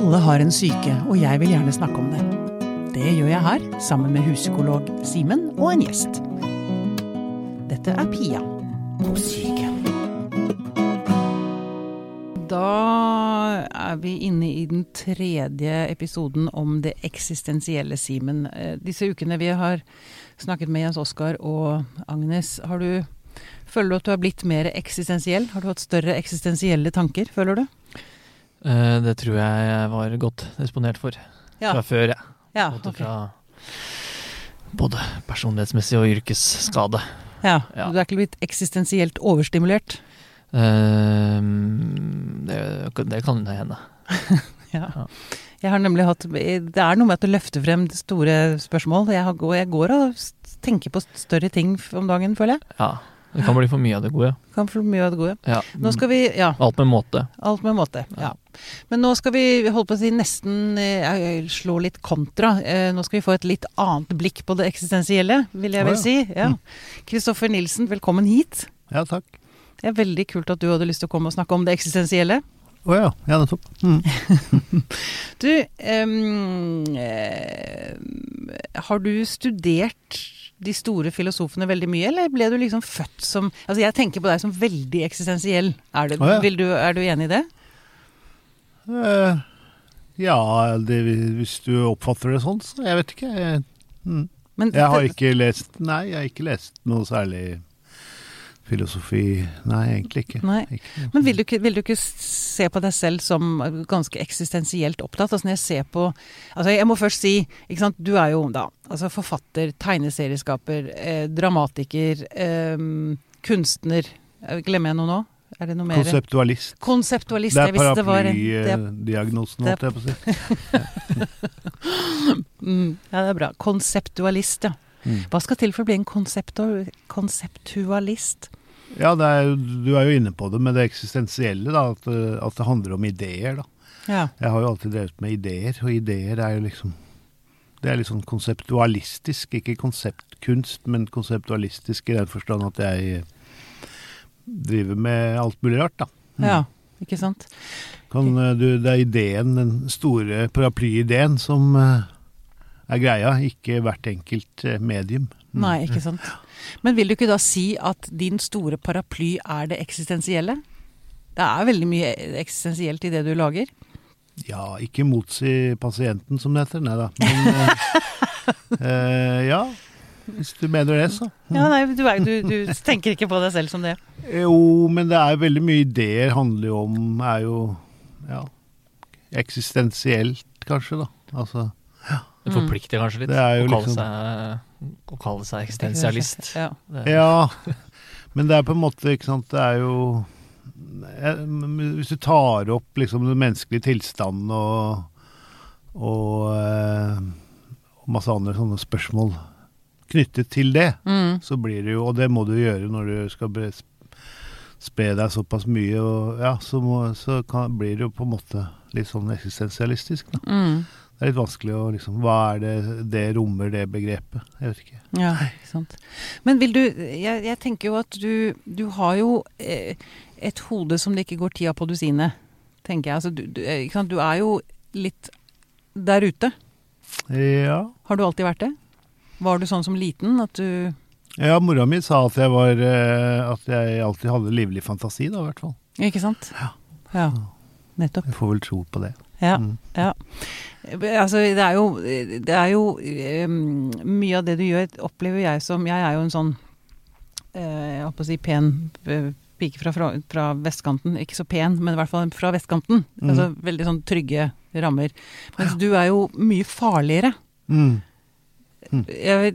Alle har en syke, og jeg vil gjerne snakke om det. Det gjør jeg her, sammen med huspsykolog Simen og en gjest. Dette er Pia på syke. Da er vi inne i den tredje episoden om det eksistensielle, Simen. Eh, Disse ukene vi har snakket med Jens Oskar og Agnes, har du Føler du at du har blitt mer eksistensiell? Har du hatt større eksistensielle tanker, føler du? Eh, Det tror jeg var godt disponert for Ja. fra før, jeg. Ja, Både okay. fra både personlighetsmessig og yrkesskade. ja. Ja. Du er ikke blitt eksistensielt overstimulert? Uh, det, det kan hende. Ja. Ja. Jeg har nemlig hatt Det er noe med at du løfter frem store spørsmål. Jeg, har, går- jeg går og tenker på større ting om dagen, føler jeg. Ja. Det kan bli for mye av det gode. Kan bli for mye av det gode. Ja. Nå skal vi Ja, Alt med måte. alt med måte. Ja. Men nå skal vi holde på å si nesten eh, slå litt kontra. Eh, nå skal vi få et litt annet blikk på det eksistensielle, vil jeg vel ja. si. Ja. Kristoffer Nilsen, velkommen hit. Ja, takk. Det er veldig kult at du hadde lyst til å komme og snakke om det eksistensielle. Å ja. Ja, nettopp. Mm. Du, um, eh, har du studert de store filosofene veldig mye, eller ble du liksom født som Altså, jeg tenker på deg som veldig eksistensiell. Er, det, oh, ja. vil du, er du enig i det? Uh, ja, det, hvis du oppfatter det sånn, så jeg vet ikke. Jeg, mm. Men, jeg har ikke lest Nei, jeg har ikke lest noe særlig filosofi. Nei, egentlig ikke. Nei. ikke. Men vil du, ikke, vil du ikke se på deg selv som ganske eksistensielt opptatt? Altså når jeg ser på Altså jeg må først si, ikke sant, du er jo da altså forfatter, tegneserieskaper, eh, dramatiker, eh, kunstner. Eh, Glemmer jeg noe nå? Er det noe mer? Konseptualist. Konseptualist. Det er visste det var en- det paraplydiagnosen, holdt jeg på å si. Mm, ja, det er bra. Konseptualist, ja. Mm. Hva skal til for å bli en konseptu konseptualist? Ja, er, du er jo inne på det med det eksistensielle, da. At, det- at det handler om ideer, da. Ja. Jeg har jo alltid drevet med ideer, og ideer er jo liksom Det er litt sånn konseptualistisk, ikke konseptkunst, men konseptualistisk i den forstand at jeg driver med alt mulig rart, da. Mm. ja, ikke sant? Kan, eh, du, det er ideen, den store paraplyideen, som eh, er greia, ikke hvert enkelt eh, medium. Mm. Nei, ikke sant. Men vil du ikke da si at din store paraply er det eksistensielle? Det er veldig mye eksistensielt i det du lager. Ja, ikke motsi pasienten, som det heter. Nei da. Men eh, eh, ja, hvis du mener det, så. Ja, nei, du, er, du, du tenker ikke på deg selv som det. Jo, men det er veldig mye ideer handler jo om Er jo ja, eksistensielt, kanskje, da. Altså Det forplikter kanskje litt. Det er jo å, kalle liksom- seg, å kalle seg eksistensialist. Ja. Ja, men det er på en måte, ikke sant, det er jo eh, Hvis du tar opp liksom den menneskelige tilstanden og og, eh, og masse andre sånne spørsmål knyttet til det, Mm. så blir det jo Og det må du gjøre når du skal spre deg såpass mye, og ja, så, må, så kan, blir det jo på en måte litt sånn eksistensialistisk, da. Mm. Det er litt vanskelig å liksom Hva er det det rommer, det begrepet? Jeg vet ikke. Ja, ikke sant. Men vil du Jeg, jeg tenker jo at du, du har jo eh, et hode som det ikke går tida på dusinet, tenker jeg. Altså, du, du, eh, ikke sant? du er jo litt der ute. Ja. Har du alltid vært det? Var du sånn som liten at du Ja, mora mi sa at jeg var eh, At jeg alltid hadde livlig fantasi, da, i hvert fall. Ikke sant? Ja. Ja. Nettopp. Jeg får vel tro på det. Ja. Mm. ja. Altså, det er jo, det er jo um, Mye av det du gjør, opplever jeg som Jeg er jo en sånn uh, Jeg si pen eh, pike fra, fra, fra vestkanten. Ikke så pen, men i hvert fall fra vestkanten. Mm. Altså veldig sånn trygge rammer. Mens du er jo mye farligere. Mm. Jeg,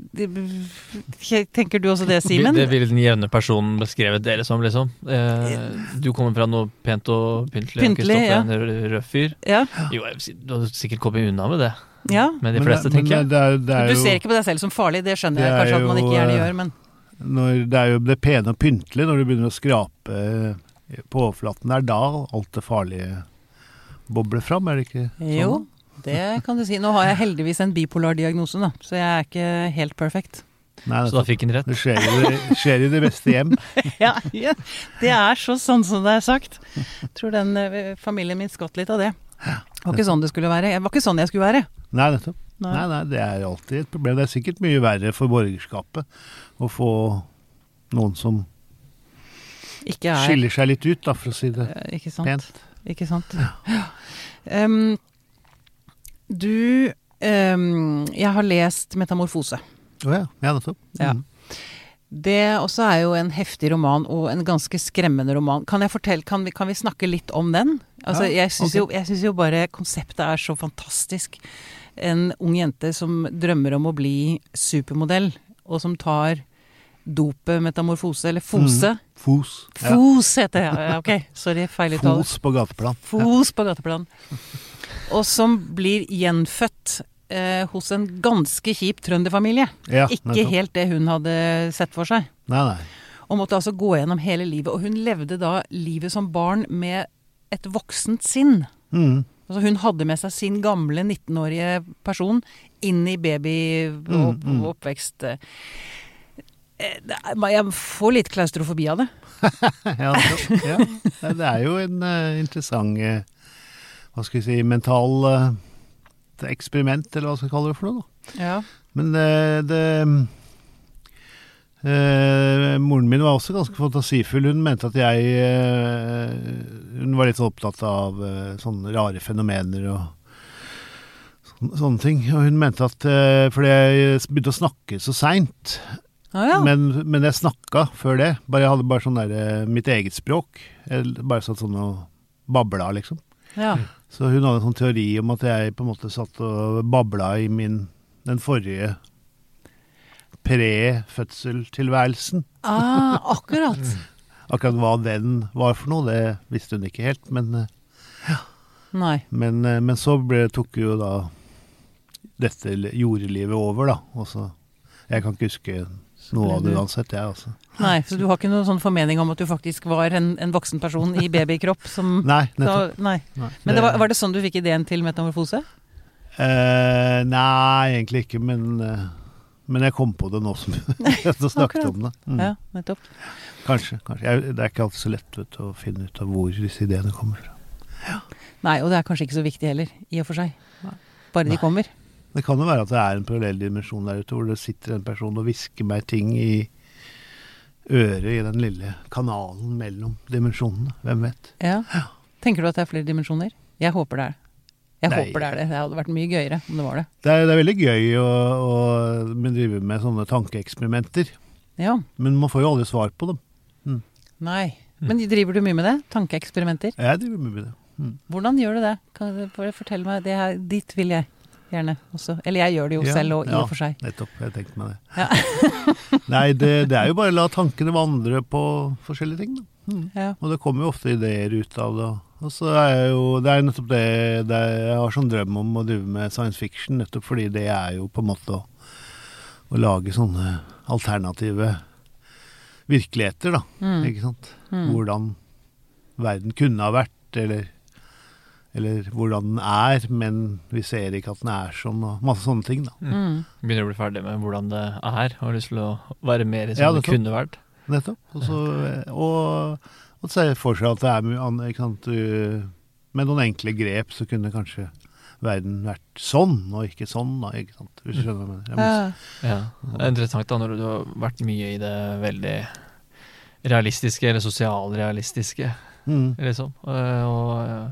jeg, tenker du også det, Simen? Det ville den jevne personen beskrevet dere som, liksom. Eh, du kommer fra noe pent og pyntelig. og Pyntelig, ja. en rød- rød fyr. Ja. Jo, jeg du hadde sikkert kommet unna med det. ja. Men de fleste, men tenker jeg. Det, er, det er Du ser ikke på deg selv som farlig, det skjønner Det jeg kanskje kanskje at man ikke gjerne eh, gjør, men når, det er jo det pene og pyntelige når du begynner å skrape eh, på overflaten. Det er da alt det farlige bobler fram, er det ikke sånn? Jo, det kan du si. Nå har jeg heldigvis en bipolar diagnose, da, så jeg er ikke helt perfekt. Nei, Så da fikk han rett. det skjer, i det skjer i det beste hjem. Ja, ja, det er så sånn som det er sagt. Jeg tror den eh, familien min skvatt litt av det. Det var ikke sånn det skulle være. Det var ikke sånn jeg skulle være. Nei, nettopp. Nei. Nei, nei, det er alltid et problem. Det er sikkert mye verre for borgerskapet å få noen som Ikke er skiller seg litt ut, da, for å si det Eh, Ikke sant. pent. Ikke sant. Em, du um, Jeg har lest 'Metamorfose'. Å ja. Ja, nettopp. Ja. Mm. Det også er jo en heftig roman, og en ganske skremmende roman. Kan jeg fortelle, kan vi, kan vi snakke litt om den? Altså, Ja, jeg syns okay. jo, jo bare konseptet er så fantastisk. En ung jente som drømmer om å bli supermodell, og som tar dopet metamorfose, eller fose. Fos. Ja. Fos heter det, ja. Ok, sorry, feiluttale. Fos på gateplan. Fos på gateplan. Og som blir gjenfødt eh, hos en ganske kjip trønderfamilie. Ja, Ikke helt det hun hadde sett for seg. Nei, nei. Og måtte altså gå gjennom hele livet. Og hun levde da livet som barn med et voksent sinn. Mm. Altså hun hadde med seg sin gamle 19-årige person inn i baby- og Mm, mm. Jeg får litt klaustrofobi av det. ja, Det er jo en eh, interessant eh, Hva skal vi si mental uh, eksperiment, eller hva skal vi kalle det for noe. da. Ja. Men uh, det uh, Moren min var også ganske fantasifull. Hun mente at jeg Hun var litt opptatt av sånne rare fenomener og sånne, sånne ting. Og hun mente at fordi jeg begynte å snakke så seint Ah, ja. men, men jeg snakka før det. Bare, jeg hadde bare sånn der, mitt eget språk. Jeg bare satt sånn og babla, liksom. ja. Så hun hadde en sånn teori om at jeg på en måte satt og babla i min den forrige pre-fødseltilværelsen. Ah, akkurat. Akkurat hva den var for noe, det visste hun ikke helt. Men, ja. Nei. men, eh, men så ble, tok jo da dette jordelivet over, da. Og så Jeg kan ikke huske noe av det uansett, jeg, altså. Nei, Så du har ikke noen sånn formening om at du faktisk var en, en voksen person i babykropp som Nei, nettopp. så, Nei. Nei, Men det var, var det sånn du fikk ideen til metamorfose? Uh, nei, egentlig ikke, men, uh, men jeg kom på det nå som du snakket om det. Mm. Ja, nettopp. Kanskje. kanskje. Jeg, det er ikke alltid så lett vet, å finne ut av hvor disse ideene kommer fra. Nei, og det er kanskje ikke så viktig heller, i og for seg. Bare de Nei. kommer. Det kan jo være at det er en parallell dimensjon der ute, hvor det sitter en person og hvisker meg ting i øret i den lille kanalen mellom dimensjonene. Hvem vet? Ja. Tenker du at det er flere dimensjoner? Jeg håper det er Jeg Nei. håper det er det. Det hadde vært mye gøyere om det var det. Det er, det er veldig gøy å, å drive med sånne tankeeksperimenter, Ja. men man får jo aldri svar på dem. Nei. Men driver du mye med det? Tankeeksperimenter? Jeg driver mye med det. Mm. Hvordan gjør du det? Kan du bare fortelle meg? Det her, dit vil jeg gjerne også. Eller jeg gjør det jo Ja, selv og i ja. og for seg. Nettopp, jeg tenkte meg det. Ja. Nei, det, det er jo bare å la tankene vandre på forskjellige ting, da. Mm. Ja. Og det kommer jo ofte ideer ut av det. Og så er jeg jo, det er nettopp det, det er, jeg har sånn drøm om å drive med science fiction, nettopp fordi det er jo på en måte å, å lage sånne alternative virkeligheter, da. Mm. Ikke sant? Mm. Hvordan verden kunne ha vært, eller, eller hvordan den er, men vi ser ikke at den er sånn, og masse sånne ting, da. Mm. Begynner å bli ferdig med hvordan det er, og har lyst til å være mer som Ja, det kunne vært. Nettopp. Og så og, og se for seg at det er mye annet, ikke sant. Med noen enkle grep så kunne kanskje verden vært sånn, og ikke sånn, da. Ikke sant. Hvis du skjønner hva jeg mener. Ja. Ja. Det er interessant da, når du har vært mye i det veldig realistiske, eller sosialrealistiske, Mm. liksom. Og, Og eh,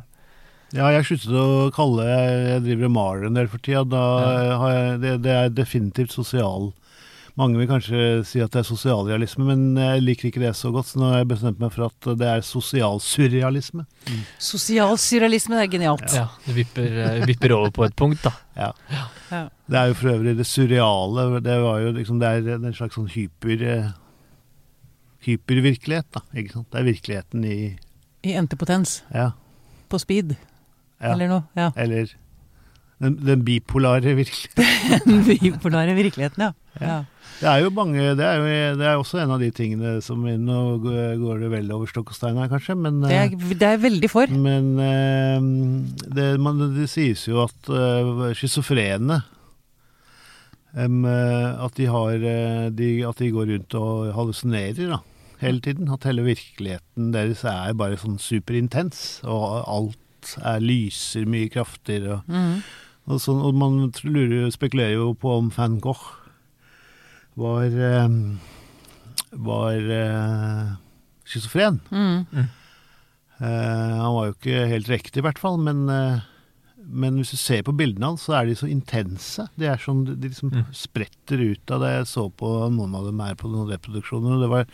Ja, jeg sluttet å kalle Jeg driver og maler en del for tida. Da Ja. har jeg det, det er definitivt sosial Mange vil kanskje si at det er sosialrealisme, men jeg liker ikke det så godt, så nå har jeg bestemt meg for at det er sosialsurrealisme. Mm. Sosialsurrealisme, det er genialt. ja, det vipper, eh, vipper over på et punkt, da. Ja. Ja. Det er jo for øvrig det surreale. Det var jo liksom Det er en slags sånn hyper eh, hypervirkelighet, da. Ikke sant. Det er virkeligheten i I entepotens. Ja. På speed. Ja. Eller noe. Ja. Eller den, den bipolare virkeligheten. Den bipolare virkeligheten, ja. ja. Det er jo mange Det er jo det er også en av de tingene som Nå går det vel over stokk og stein her, kanskje, men Det er, det er veldig for. Men eh, det, man, det sies jo at uh, schizofrene eh, At de har eh, de, At de går rundt og hallusinerer, da. Hele tiden. At hele virkeligheten deres er bare sånn superintens. Og alt alt er lyser mye kraftigere. Og, Mm. og, sånn, og man lurer, spekulerer jo på om van Gogh var eh, var eh, schizofren. Mm. Eh, han var jo ikke helt riktig, i hvert fall, men, eh, men hvis du ser på bildene hans, så er de så intense. De er sånn, de liksom Mm. spretter ut av det. Jeg så på noen av dem her på noen reproduksjoner, og det var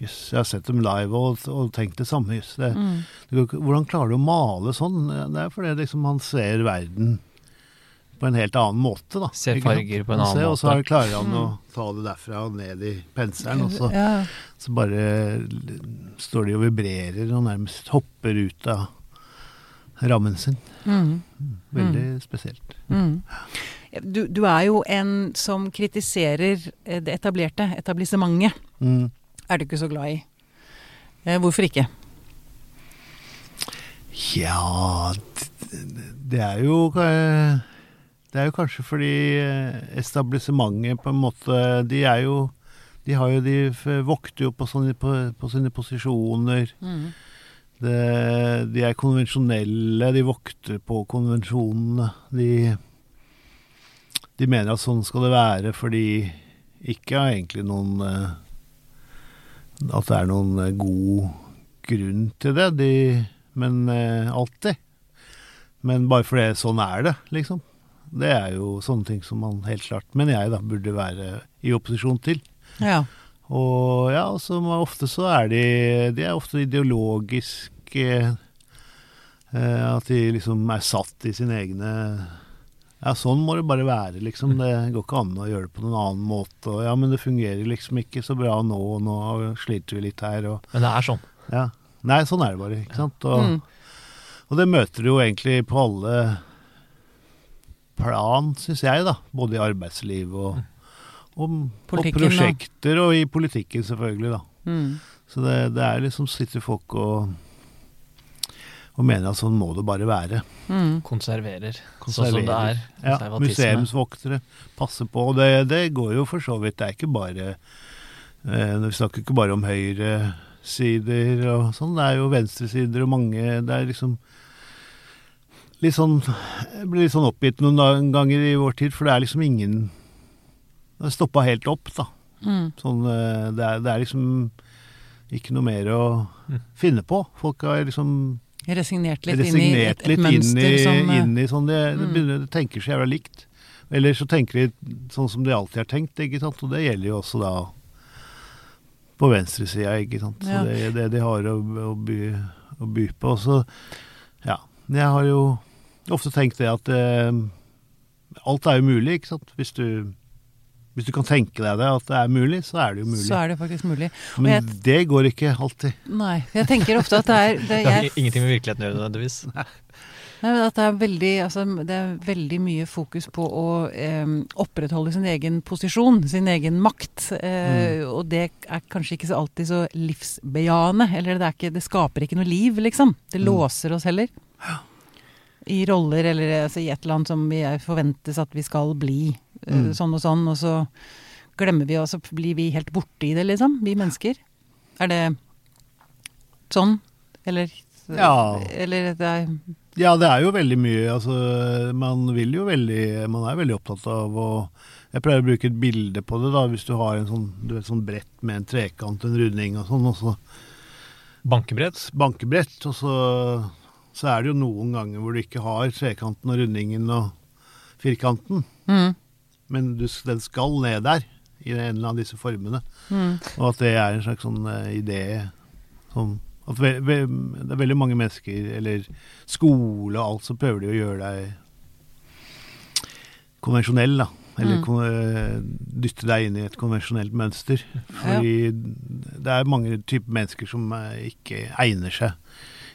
Jøss, jeg har sett dem live og, og tenkt det samme. Jøss, det, Mm. det hvordan klarer du å male sånn? Det er fordi liksom han ser verden på en helt annen måte, da. Ser farger på en annen ser, Og så klarer han å ta det derfra og ned i penselen, og så Ja. så bare står de og vibrerer og nærmest hopper ut av rammen sin. Mm. Veldig spesielt. Mm. Du, du er jo en som kritiserer eh, det etablerte, etablissementet. Mm. Er du ikke så glad i. Eh, hvorfor ikke? Ja det, er jo eh, Det er jo kanskje fordi etablissementet på en måte De er jo De har jo De vokter jo på, sånne, på, på sine posisjoner. Mm. Det, de er konvensjonelle, de vokter på konvensjonene. De, de mener at sånn skal det være, fordi ikke har egentlig noen eh, At det er noen eh, god grunn til det, de, men eh, alltid. Men bare fordi sånn er det, liksom. Det er jo sånne ting som man helt klart, mener jeg, da, burde være i opposisjon til. Ja. Og ja, som så ofte så er de De er ofte ideologiske eh, At de liksom er satt i sine egne Ja, sånn må det bare være, liksom. Det går ikke an å gjøre det på noen annen måte. Og ja, men det fungerer liksom ikke så bra nå, og nå sliter vi litt her, og Men det er sånn. ja. Nei, sånn er det bare, ikke sant. Og, Mm. og det møter du jo egentlig på alle plan, syns jeg, da. Både i arbeidsliv og, og, da. prosjekter, og i politikken, selvfølgelig, da. Mm. Så det, det er liksom sitter folk og og mener at sånn må det bare være. Mm. Konserverer. Sånn som det er. Ja, museumsvoktere passer på. Og det, det går jo for så vidt. Det er ikke bare eh, Vi snakker ikke bare om høyresider og sånn. Det er jo venstresider og mange Det er liksom litt sånn Jeg blir litt sånn oppgitt noen ganger i vår tid, for det er liksom ingen Det stoppa helt opp, da. Mm. Sånn, eh, det, er, det er liksom ikke noe mer å Mm. finne på. Folk har liksom Resignert litt inn i et, et litt inn mønster i, som eh, inn i sånn de, de, Mm. begynner, de tenker så jævla likt. Eller så tenker de sånn som de alltid har tenkt, ikke sant. Og det gjelder jo også da på venstresida, ikke sant. Så Ja. det er det de har å, å, by, å by på. Så, ja. Jeg har jo ofte tenkt det at eh, alt er jo mulig, ikke sant. Hvis du, hvis du kan tenke deg det, at det er mulig, så er det jo mulig. Så er det faktisk mulig. Men jeg- det går ikke alltid. Nei. Jeg tenker ofte at det er det, Det har jeg, ingenting med virkeligheten å gjøre, nødvendigvis. nei, men at det, er veldig, altså, det er veldig mye fokus på å eh, opprettholde sin egen posisjon, sin egen makt. Eh, Og det er kanskje ikke så alltid så livsbejaende. Eller det, er ikke, det skaper ikke noe liv, liksom. Det Mm. låser oss heller. I roller eller altså, i et eller annet som vi forventes at vi skal bli. Mm. Sånn og sånn. Og så glemmer vi, og så blir vi helt borte i det, liksom. Vi mennesker. Er det sånn? Eller Ja. Eller det er Ja, det er jo veldig mye. Altså, man vil jo veldig Man er veldig opptatt av å Jeg pleier å bruke et bilde på det, da, hvis du har en sånn, du vet, sånn brett med en trekant, en runding og sånn, og så Bankebrett. bankebrett, og så, så er det jo noen ganger hvor du ikke har trekanten og rundingen og firkanten, mm, men du, den skal ned der, i en eller annen av disse formene. mm, Og at det er en slags sånn uh, idé som at ve ve Det er veldig mange mennesker, eller skole og alt, så prøver de å gjøre deg konvensjonell, da. Eller Mm. kon eh, dytte deg inn i et konvensjonelt mønster. Fordi det er mange typer mennesker som eh, ikke egner seg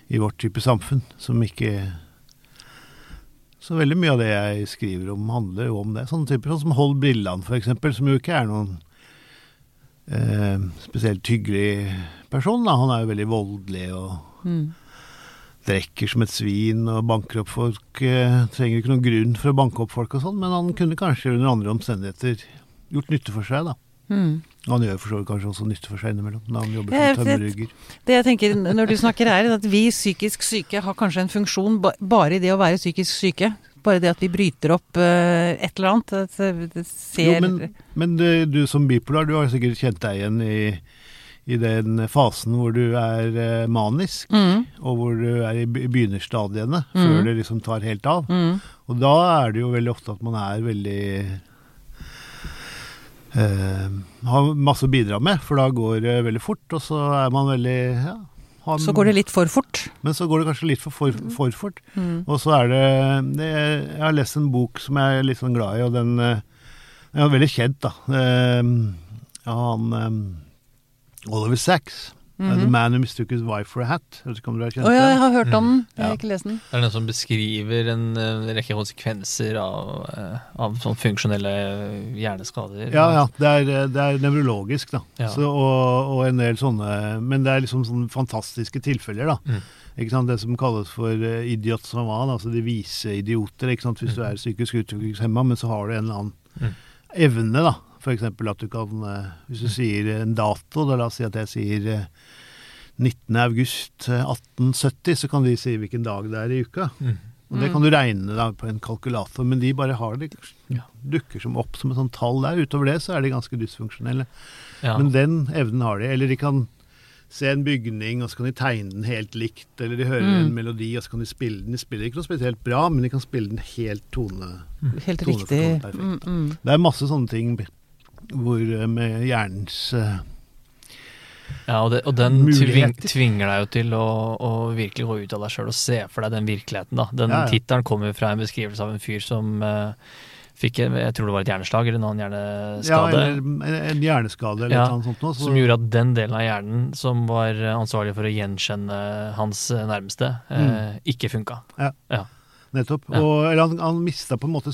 i vårt type samfunn. Som ikke Så veldig mye av det jeg skriver om, handler jo om det. Sånne typer sånn som Hold brillene, eksempel, som jo ikke er noen eh, spesielt hyggelig person. Da. Han er jo veldig voldelig og mm. drikker som et svin og banker opp folk. Eh, trenger ikke noen grunn for å banke opp folk og sånn, men han kunne kanskje under andre omstendigheter gjort nytte for seg, da. Mm. Han gjør for så vidt kanskje også nytte for seg innimellom når han jobber som tømmerrygger. Det jeg tenker når du snakker er at vi psykisk syke har kanskje en funksjon bare i det å være psykisk syke. Bare det at vi bryter opp uh, et eller annet. Ser Jo, men, men du, du som bipolar, du har sikkert kjent deg igjen i, i den fasen hvor du er eh, manisk, mm, og hvor du er i be- begynnerstadiene, Mm. før det liksom tar helt av. mm, Og da er det jo veldig ofte at man er veldig eh, Har masse å bidra med, for da går det veldig fort, og så er man veldig ja, har, Så går det litt for fort. Men så går det kanskje litt for, for, for fort. Mm. Og så er det, det Jeg har lest en bok som jeg er litt sånn glad i, og den, eh, den er veldig kjent, da. Eh, han eh, Oliver Sacks. Mhm. The Man Who Mistook His Wife for a Hat. Jeg vet ikke om du har kjent oh, ja, jeg har hørt om den. Jeg har Ja. ikke lest den. Det er den som beskriver en eh, rekke konsekvenser av, eh, av sånn funksjonelle hjerneskader. Ja, ja. Det er, eh, det er nevrologisk, da. Ja. Så, og, og en del sånne Men det er liksom sånne fantastiske tilfeller, da. Mm. Ikke sant? Det som kalles for uh, idiot savant, altså de vise idioter. Ikke sant? Hvis du Mm. er psykisk utviklingshemma, men så har du en eller annen Mm. evne, da. Eksempel at du kan eh, Hvis du sier en dato, da la oss si at jeg sier eh, 19. august eh, 1870, så kan de si hvilken dag det er i uka. Mm. Og det Mm. kan du regne da på en kalkulator, men de bare har det dukker som opp som et sånt tall der. Utover det så er de ganske dysfunksjonelle. Ja. Men den evnen har de. Eller de kan se en bygning, og så kan de tegne den helt likt. Eller de hører Mm. en melodi, og så kan de spille den. De spiller ikke noe spesielt bra, men de kan spille den helt tone. Helt Tone riktig. perfekt, Mm, mm. Det er masse sånne ting hvor eh, med hjernens uh, Ja, og, det, og den tving, tvinger deg jo til å, å virkelig gå ut av deg sjøl og se for deg den virkeligheten. da. Den Ja, ja. tittelen kommer fra en beskrivelse av en fyr som uh, fikk en, jeg tror det var et hjerneslag eller en annen Ja, hjerneskade. eller en- en hjerneskade eller Ja, noe sånt. Også. som gjorde at den delen av hjernen som var ansvarlig for å gjenkjenne hans nærmeste, nærmeste, eh, ikke funka. Nettopp. Ja. Og, eller han, han mista på en måte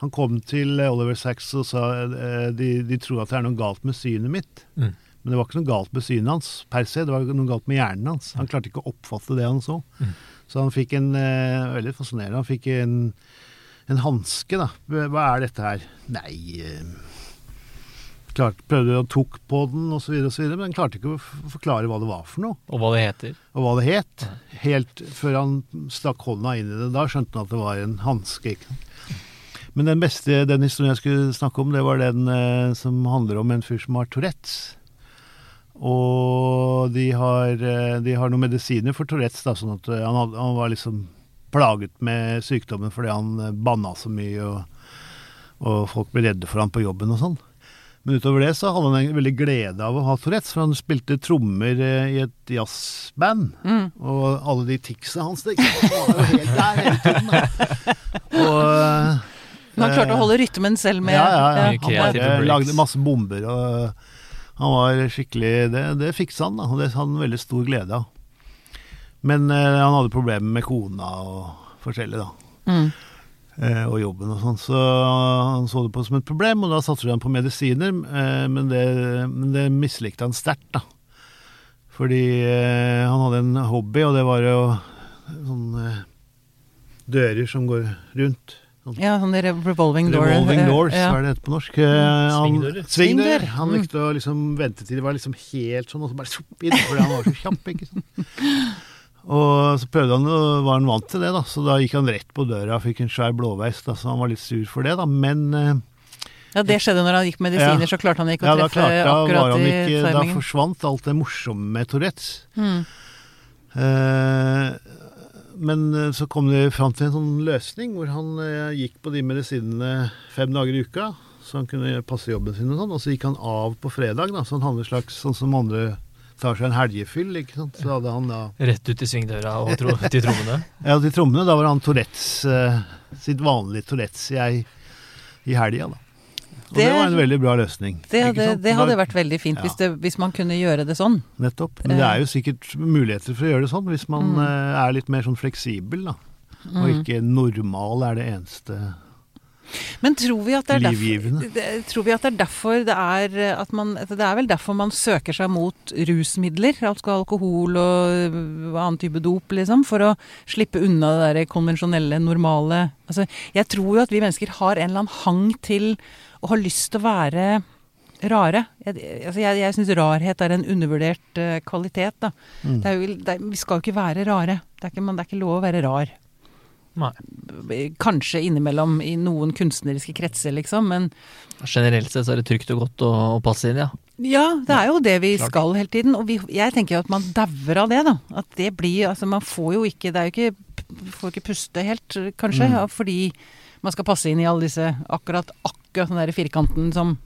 Han kom til eh, Oliver Sacks og sa eh, de, de tror at det er noe galt med synet mitt. Mm. Men det var ikke noe galt med synet hans per se, det var noe galt med hjernen hans. Han klarte ikke å oppfatte det han så. Mm. Så han fikk en eh, Veldig fascinerende. Han fikk en, en hanske, da. Hva er dette her? Nei klart, Prøvde og tok på den osv., men han klarte ikke å forklare hva det var for noe Og hva det heter. og hva det het. Helt før han stakk hånda inn i det. Da skjønte han at det var en hanske. Men den beste, den historien jeg skulle snakke om, det var den eh, som handler om en fyr som har Tourettes. Og de har, eh, de har noen medisiner for Tourettes, da, sånn at eh, han, had, han var liksom plaget med sykdommen fordi han eh, banna så mye, og, og folk ble redde for han på jobben og sånn. Men utover det så hadde han en veldig glede av å ha Tourettes, for han spilte trommer eh, i et jazzband. Mm. Og alle de ticsa hans, det var jo helt der hele tiden. Da. Og, eh, Men han klarte å holde rytmen selv med ja, ja, ja. Han bare lagde masse bomber, og han var skikkelig Det, det fiksa han, da. Og det hadde han veldig stor glede av. Men eh, han hadde problemer med kona og forskjellig, da. Mm. Eh, og jobben og sånn. Så han så det på som et problem, og da satser han på medisiner. Eh, men, det, men det mislikte han sterkt, da. Fordi eh, han hadde en hobby, og det var jo sånne eh, dører som går rundt. Ja, sånn revolving door. Revolving doors, ja. hva er det hette på norsk? Eh, han- Svingdører. Svingdør. Han Mm. likte å liksom vente til det var liksom helt sånn, og så bare sopp inn, fordi han var så kjapp, ikke sant. Og så prøvde han, og var han vant til det, da, så da gikk han rett på døra, og fikk en svær blåveis, da, så han var litt sur for det, da, men eh, Ja, det skjedde når han gikk medisiner, Ja. så klarte han ikke å da treffe klarte akkurat i ikke, da forsvant alt det morsomme med Tourettes. Mm. Eh, men eh, så kom de fram til en sånn løsning hvor han eh, gikk på de medisinene fem dager i uka, så han kunne passe jobben sin og sånn, og så gikk han av på fredag, da, så han hadde en slags sånn som andre tar seg en helgefyll, ikke sant. Så hadde han da Rett ut i svingdøra og tro, til trommene. Ja, til trommene, da var han Tourettes, eh, sitt vanlige Tourettes-jeg i helga, da. Og det, Det- var en veldig bra løsning. Det ikke hadde, sant? det hadde Da- vært veldig fint Ja. hvis, det, hvis man kunne gjøre det sånn. Nettopp. Men det er jo sikkert muligheter for å gjøre det sånn, hvis man Mm. eh, er litt mer sånn fleksibel, da. Og Mm. ikke normal er det eneste Men tror vi er derfor Tror vi at det er derfor det er eh, at man Det er vel derfor man søker seg mot rusmidler, alkohol og øh, annen type dop, liksom, for å slippe unna det der konvensjonelle, normale Altså, jeg tror jo at vi mennesker har en eller annen hang til å ha lyst til å være rare. Jeg, altså jeg, jeg syns rarhet er en undervurdert eh, kvalitet. Da. Mm. Det jo, det vi skal jo ikke være rare. Det er ikke, man, det er ikke lov å være rar. Nei. Kanskje innimellom i noen kunstneriske kretser, liksom, men Generelt sett så er det trygt og godt å, å passe inn, ja. ja, det er jo det vi Klart. skal hele tiden. Og vi, jeg tenker jo at man dauer av det, da. At det blir Altså, man får jo ikke Det er jo ikke Får ikke puste helt, kanskje, Mm. ja, fordi man skal passe inn i alle disse akkurat akkurat den der firkanten som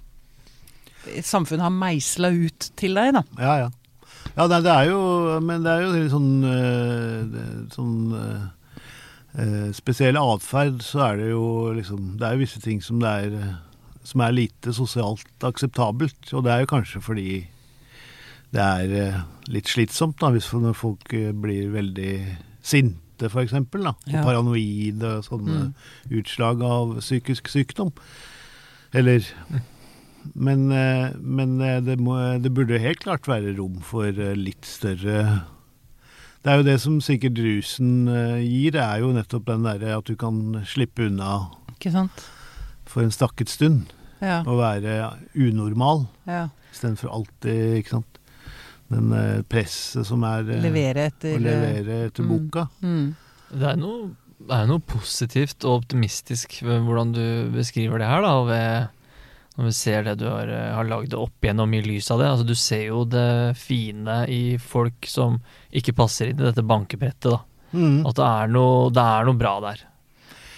samfunnet har meisla ut til deg, da. Ja, ja. Ja, det, det er jo Men det er jo litt sånn øh, det- Sånn øh, øh, spesiell atferd, så er det jo liksom Det er jo visse ting som er øh, Som er lite sosialt akseptabelt. Og det er jo kanskje fordi det er øh, litt slitsomt, da, hvis når folk blir veldig sinte. Og Ja. paranoide og sånne Mm. utslag av psykisk sykdom. Eller Men, eh, men eh, det, må, det burde helt klart være rom for eh, litt større Det er jo det som sikkert rusen eh, gir, det er jo nettopp den derre at du kan slippe unna Ikke sant? for en stakket stund Ja. og være unormal ja. istedenfor alltid, ikke sant. Den eh, presset som er eh, Levere etter Å levere etter mm. boka. Mm. Det er noe, det er noe positivt og optimistisk ved hvordan du beskriver det her, da. Ved, når vi ser det du har, eh, har lagd opp gjennom i lys av det. Altså, du ser jo det fine i folk som ikke passer inn i dette bankebrettet, da. Mm. At det er noe, det er noe bra der.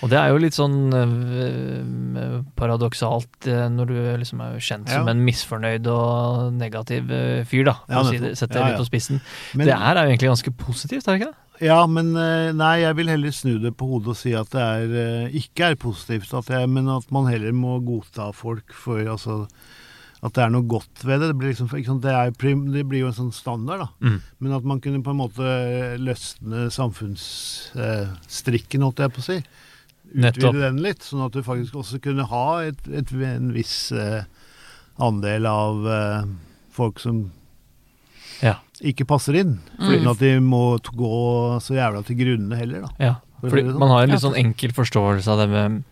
Og det er jo litt sånn øh, paradoksalt når du liksom er kjent kjent som en misfornøyd og negativ fyr, da. For Ja, å si det, sette det Ja, litt på spissen. Men- det her er jo egentlig ganske positivt, er det ikke det? Ja, men eh, nei, jeg vil heller snu det på hodet og si at det er, eh, ikke er positivt, at jeg, men at man heller må godta folk for altså, at det er noe godt ved det. Det blir, liksom, sant, det, er det blir jo en sånn standard, da. Men at man kunne på en måte løsne samfunnsstrikken, holdt jeg på å si. Nettopp. Utvide den litt, sånn at du faktisk også kunne ha et, et, en viss eh, andel av eh, folk som Ja. ikke passer inn. Mm. Uten at de må gå så jævla til grunne heller, da. ja. For Fordi sånn. man har en litt sånn enkel forståelse av det med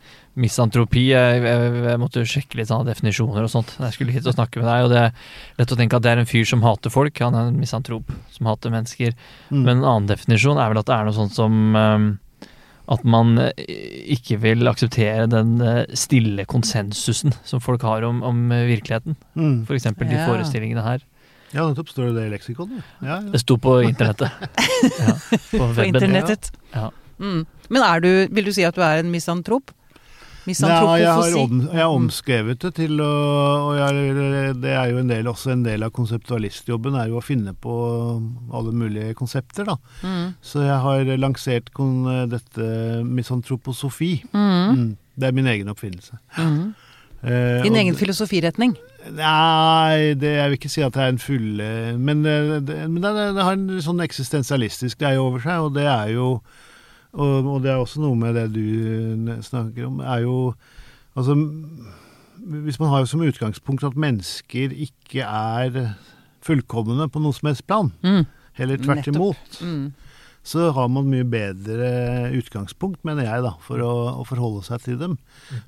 misantropi. Jeg, jeg, jeg måtte jo sjekke litt sånne definisjoner og sånt da jeg skulle hit og snakke med deg. Og det er lett å tenke at det er en fyr som hater folk. Han er en misantrop som hater mennesker. Mm. Men en annen definisjon er vel at det er noe sånt som um, at man eh, ikke vil akseptere den eh, stille konsensusen som folk har om, om eh, virkeligheten. Mm. F.eks. de Ja. forestillingene her. Ja, nettopp står det det i leksikonet. Ja, ja. Det sto på internettet. ja, på På internettet. Ja. Mm. Men er du, vil du si at du er en misantrop? Nei, jeg har, om, jeg har omskrevet det til å og jeg, Det er jo en del, også en del av konseptualistjobben er jo å finne på alle mulige konsepter, da. Mm. Så jeg har lansert kon, dette misantroposofi. Mm. Mm. Det er min egen oppfinnelse. Mm. Eh, Din og egen filosofiretning? Nei, det, jeg vil ikke si at det er en fulle Men, det, det, men det, det har en sånn eksistensialistisk greie over seg, og det er jo og, og det er også noe med det du snakker om, er jo Altså Hvis man har som utgangspunkt at mennesker ikke er fullkomne på noe som helst plan, Mm. heller tvert Nettopp. imot, Mm. så har man mye bedre utgangspunkt, mener jeg, da, for å, å forholde seg til dem.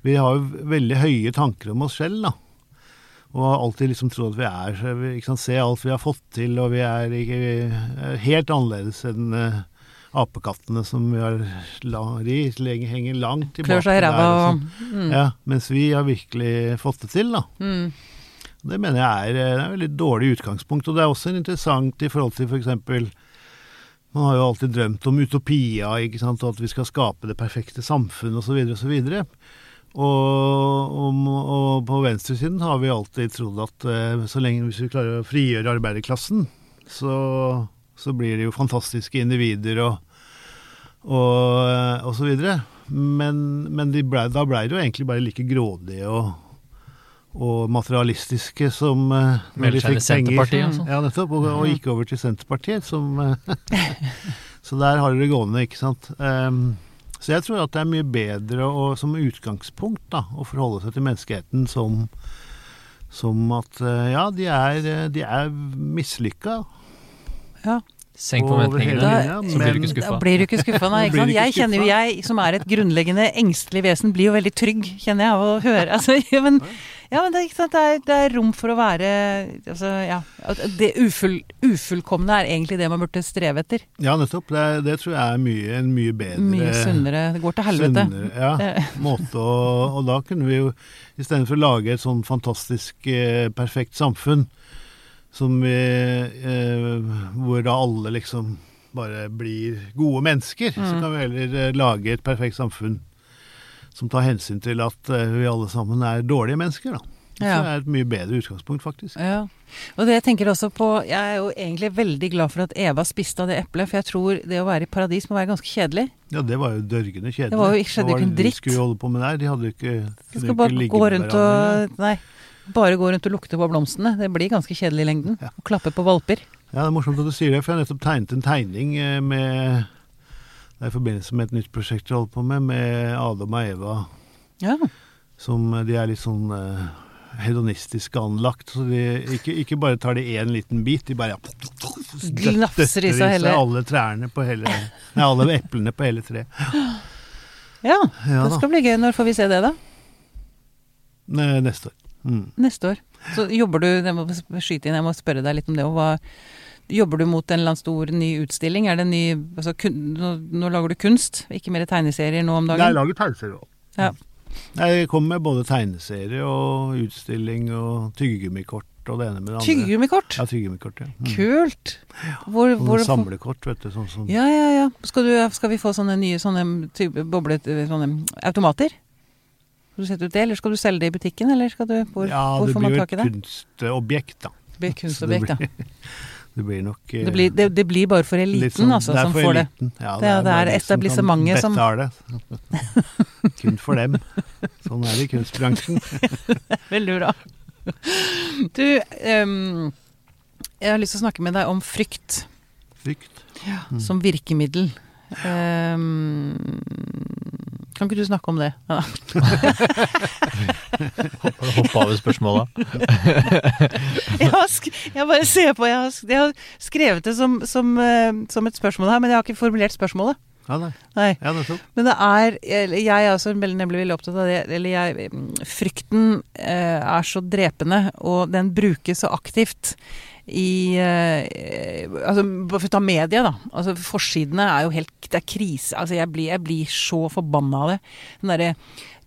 Vi har jo veldig høye tanker om oss selv, da. Og har alltid liksom trodd at vi er så vi sant, Se alt vi har fått til, og vi er, ikke, vi er helt annerledes enn uh, apekattene som vi har lang, de henger langt tilbake Klør seg i ræva og sånn. mm. Ja, mens vi har virkelig fått det til, da. Mm. Det mener jeg er, eh, det er et veldig dårlig utgangspunkt. Og det er også interessant i forhold til f.eks. Man har jo alltid drømt om utopia, ikke sant, og at vi skal skape det perfekte samfunn osv. osv. Og, og, og på venstresiden har vi alltid trodd at eh, så lenge hvis vi klarer å frigjøre arbeiderklassen, så, så blir det jo fantastiske individer og, og, eh, og så videre. Men, men de ble, da blei det jo egentlig bare like grådige og, og materialistiske som eh, når de fikk penger. Ja, nettopp. Og, og gikk over til Senterpartiet, som Så der har dere det gående, ikke sant. Ehm, så jeg tror at det er mye bedre å, som utgangspunkt da, å forholde seg til menneskeheten som, som at eh, ja, de er, eh, de er mislykka. Ja. Senk forventningene, hele så blir du ikke Da blir du ikke skuffa, nei. Ikke sant? Jeg kjenner jo jeg, som er et grunnleggende engstelig vesen, blir jo veldig trygg, kjenner jeg, av å høre. Altså, ja, men, ja, men det, er, ikke sant? Det, er, det er rom for å være altså, ja. Det ufull, ufullkomne er egentlig det man burde streve etter. Ja, nettopp. Det, det tror jeg er mye, en mye bedre Mye sunnere. Det går til helvete. sunnere, ja, måte å Og da kunne vi jo istedenfor å lage et sånn fantastisk eh, perfekt samfunn som vi eh, Hvor da alle liksom bare blir gode mennesker, så Mm. kan vi heller eh, lage et perfekt samfunn som tar hensyn til at eh, vi alle sammen er dårlige mennesker, da. Så det er et mye bedre utgangspunkt, faktisk. Ja. Og det jeg tenker også på Jeg er jo egentlig veldig glad for at Eva spiste av det eplet, for jeg tror det å være i paradis må være ganske kjedelig. Ja, det var jo dørgende kjedelig. Det var jo- skjedde jo Hva var ikke en det de dritt. skulle holde på med der? De hadde jo ikke kunne skal bare ikke ligge gå rundt og Nei. Bare gå rundt og lukte på blomstene. Det blir ganske kjedelig i lengden. Ja. Og klappe på valper. Ja, det er morsomt at du sier det, for jeg har nettopp tegnet en tegning eh, med Det er i forbindelse med et nytt prosjekt jeg holder på med, med Adam og Eva. Ja. Som eh, de er litt sånn eh, hedonistisk anlagt. Så de ikke, ikke bare tar de én liten bit, de bare Glafser i seg hele- alle trærne på hele Nei, alle eplene på hele treet. ja. Ja Det skal bli gøy. Når får vi se det, da? Neste år. Mm. Neste år. Så jobber du Jeg må skyte inn, jeg må spørre deg litt om det. òg. jobber du mot en eller annen stor ny utstilling? Er det ny altså, kun, nå, nå lager du kunst, ikke mer tegneserier nå om dagen? jeg lager tegneserier òg. Ja. Jeg kommer med både tegneserie og utstilling og tyggegummikort og det ene med det andre. Tyggegummikort? Ja, tyggegummikort, ja. Mm. Kult! Hvor, Sånne hvor, samlekort, vet du. Sånn som ja, ja, ja. Skal, du, skal vi få sånne nye sånne boblet... Sånne automater? Skal du sette ut det, eller skal du selge det i butikken, eller skal du Hvor, Ja, hvor det får man blir jo tak i et det? kunstobjekt, da. Det blir kunstobjekt, ja. Det blir, nok eh, Det blir, det, det blir bare for eliten, sånn- altså, er som for eliten. det. Ja, Det er- det bare er etablissementet som betaler det. Kun for dem. Sånn er det i kunstbransjen. Veldig bra. Du, um, jeg har lyst til å snakke med deg om frykt Frykt. Mm. som virkemiddel. Ehm, kan ikke du snakke om det? Ja. Hoppe over spørsmåla. Jeg, har sk jeg bare ser på, jeg har, sk jeg har skrevet det som, som, eh, som et spørsmål her, men jeg har ikke formulert spørsmålet. Ja, nei. Nei. Ja, nettopp. Men det er Jeg er også veldig, nemlig veldig opptatt av det. Eller jeg mm, Frykten eh, er så drepende, og den brukes så aktivt i eh, Altså, bare for å ta media, da. Altså, forsidene er jo helt Det er krise. Altså, jeg blir, jeg blir så forbanna av det. Den derre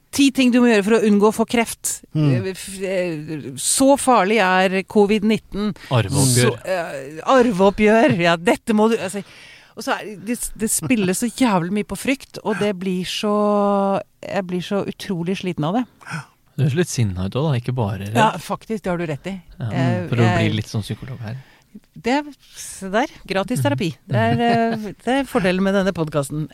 Ti ting du må gjøre for å unngå å få kreft. Mm. Eh, eh, Så farlig er covid-19. Så, Arveoppgjør. eh, arveoppgjør. Ja, dette må du altså, Og så er det, det spilles så jævlig mye på frykt, og det blir så Jeg blir så utrolig sliten av det. Du høres litt sinna ut òg, da. Ikke bare redd. Ja, faktisk. Det har du rett i. Ja, Eh, for å jeg- bli litt sånn psykolog her. Det er Se der. Gratis terapi. Det er, eh, det er fordelen med denne podkasten.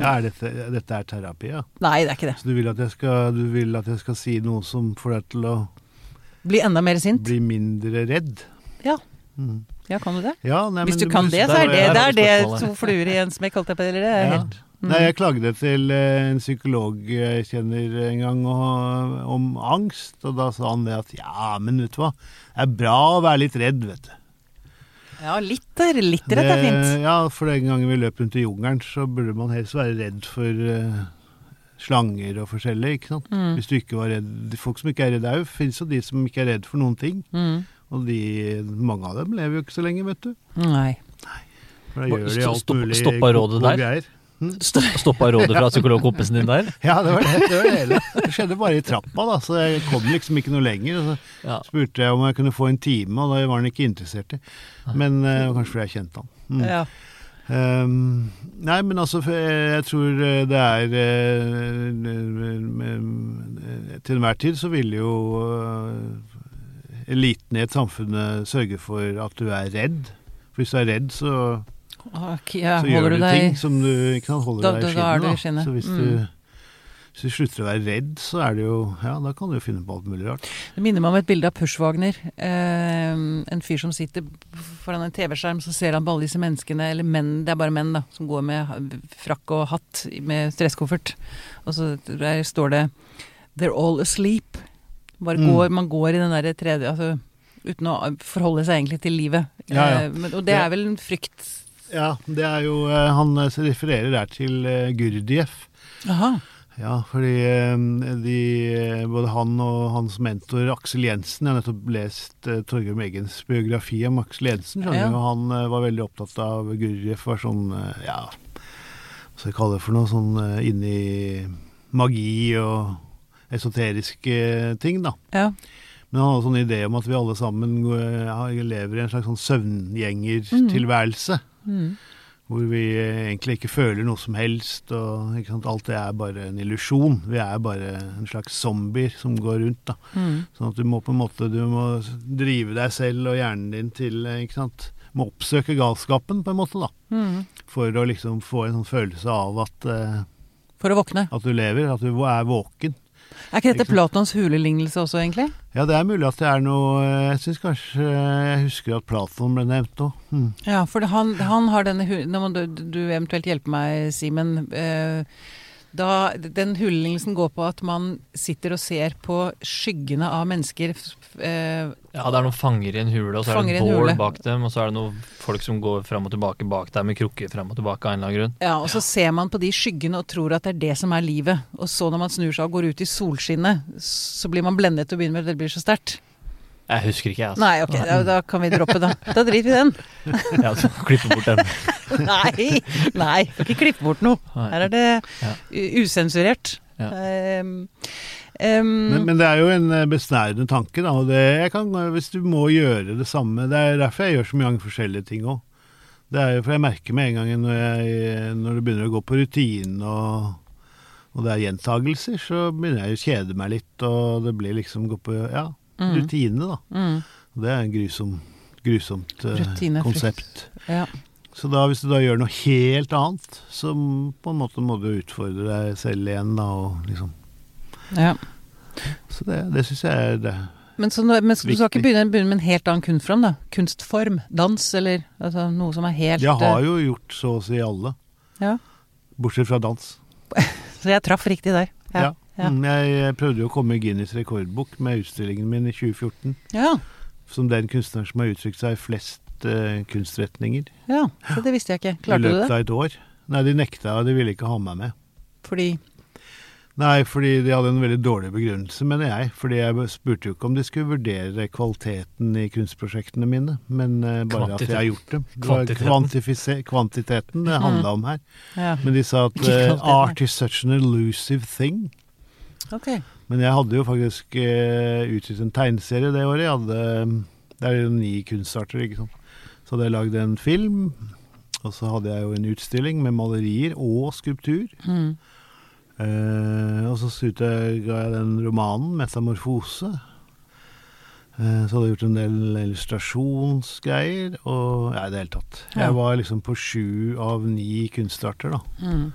Ja, er dette, dette er terapi, ja. Nei, det er ikke det. Så du vil, at jeg skal, du vil at jeg skal si noe som får deg til å Bli enda mer sint. bli mindre redd? Ja. Mm. Ja, kan du det? Ja, nei, Hvis men du kan det, så er det, det, er det spørsmålet. to fluer i en smekk, holdt jeg på eller det er Ja. helt mm. Nei, jeg klagde til eh, en psykolog jeg kjenner en gang og, om angst, og da sa han det at ja, men vet du hva, det er bra å være litt redd, vet du. Ja, litt er litt det, er fint. Ja, for den gangen vi løp rundt i jungelen, så burde man helst være redd for uh, slanger og forskjellig, ikke sant. Mm. Hvis du ikke var redd de Folk som ikke er redd au, fins jo de som ikke er redd for noen ting. Mm. Og de, mange av dem lever jo ikke så lenge, vet du. Nei. For da gjør de alt mulig stoppa rådet der? greier. Stopp- Stoppa rådet fra psykologkompisen din der? Ja, det var det. Det var det hele. Det skjedde bare i trappa, da, så jeg kom liksom ikke noe lenger. Så spurte jeg om jeg kunne få en time, og da var han ikke interessert i. Men uh, kanskje fordi jeg kjente han. Mm. Ja. Um, nei, men altså, jeg, tror eh, det er eh, Til enhver tid så vil jo eliten i et samfunn sørge for at du er redd. For hvis du er redd, så, Ok, ja, så gjør du deg ting som du ikke kan holde Da- deg i skinnet. da i skinnet. Så hvis, Mm. du, hvis du slutter å være redd, så er det jo Ja, da kan du jo finne på alt mulig rart. Det minner meg om et bilde av Pushwagner. Eh, en fyr som sitter foran en TV-skjerm, så ser han på alle disse menneskene, eller menn, det er bare menn, da, som går med frakk og hatt med stresskoffert. Og så der står det 'They're all asleep'. Bare Mm. man går i den derre tredje Altså uten å forholde seg egentlig til livet. Ja, ja. Eh, Men, og det er vel en frykt Ja, det er jo eh, Han eh, refererer der til eh, Gurdjieff. Ja, fordi de, både han og hans mentor Aksel Jensen Jeg har nettopp lest uh, Torgrim Eggens biografi om Aksel Jensen. skjønner Ja. du, og Han var veldig opptatt av Gurdjieff. Var sånn, ja Hva skal jeg kalle det for noe? Sånn uh, inni magi og esoteriske ting, da. Ja. Men han hadde sånn idé om at vi alle sammen lever i en slags sånn søvngjengertilværelse. Mm. Hvor vi eh, egentlig ikke føler noe som helst, og sant? alt det er bare en illusjon. Vi er bare en slags zombier som går rundt. da. Mm. Sånn at du må på en måte du må drive deg selv og hjernen din til eh, ikke sant? Må oppsøke galskapen, på en måte, da. Mm. For å liksom få en sånn følelse av at, eh, For å våkne. at du lever, at du er våken. Er ikke dette Ikke? Platons hulelignelse også, egentlig? Ja, det er mulig at det er noe eh, Jeg syns kanskje Jeg husker at Platon ble nevnt òg. Hmm. Ja, for han, han har denne Nå må du, du eventuelt hjelpe meg, Simen. Eh, da, den hulelignelsen går på at man sitter og ser på skyggene av mennesker. Eh, Ja, det er noen fanger i en hule, og så er det en bål bak dem, og så er det noen folk som går fram og tilbake bak deg med krukker fram og tilbake av en eller annen grunn. ja, og så ser man på de skyggene og tror at det er det som er livet. Og så når man snur seg og går ut i solskinnet, så blir man blendet og begynner med at det blir så sterkt. Jeg husker ikke, jeg. Altså. Nei, ok, da, da kan vi droppe det. Da driter vi i den. Ja, så klippe bort den. Nei, nei, ikke klippe bort noe. Her er det Ja. usensurert. Ja. Um, um, Men, men det er jo en eh, besnærende tanke, da. Og det, jeg kan, hvis du må gjøre det samme Det er derfor jeg gjør så mange forskjellige ting òg. Det er jo for jeg merker med en gang når, jeg, når det begynner å gå på rutinen og, og det er gjentagelser, så begynner jeg å kjede meg litt, og det blir liksom gå på ja, mm, rutine, da. mm, det er en grusom, grusomt Rutine, konsept. ja. Så da, hvis du da gjør noe helt annet, så på en måte må du utfordre deg selv igjen, da, og liksom ja. Så det, det syns jeg er det. Men, så, men du skal ikke begynne, begynne med en helt annen kunstform, da? Kunstform? Dans, eller altså, noe som er helt Jeg har eh, jo gjort så å si alle, ja. bortsett fra dans. Så jeg traff riktig der. Ja. Ja. Mm, Jeg prøvde jo å komme i Guinness rekordbok med utstillingen min i 2014, Ja. som den kunstneren som har uttrykt seg i flest uh, kunstretninger ja. Så det visste jeg ikke. Klarte du løpet det? av et år. Nei, de nekta, de ville ikke ha meg med. Fordi Nei, fordi de hadde en veldig dårlig begrunnelse, mener jeg. Fordi jeg spurte jo ikke om de skulle vurdere kvaliteten i kunstprosjektene mine, men uh, bare at jeg har gjort dem. Kvantiteten. kvantiteten det handla om her. Ja. Men de sa at eh, art is such an elusive thing. Ok. Men jeg hadde jo faktisk uh, utgitt en tegneserie det året. Jeg hadde, det er jo ni kunstarter, ikke sant. Så hadde jeg lagd en film, og så hadde jeg jo en utstilling med malerier og skulptur. Mm. Eh, og så ga jeg den romanen, 'Metamorfose'. Eh, så hadde jeg gjort en del illustrasjonsgreier, og ja, i det hele tatt. Ja. Jeg var liksom på sju av ni kunstarter, da. Mm.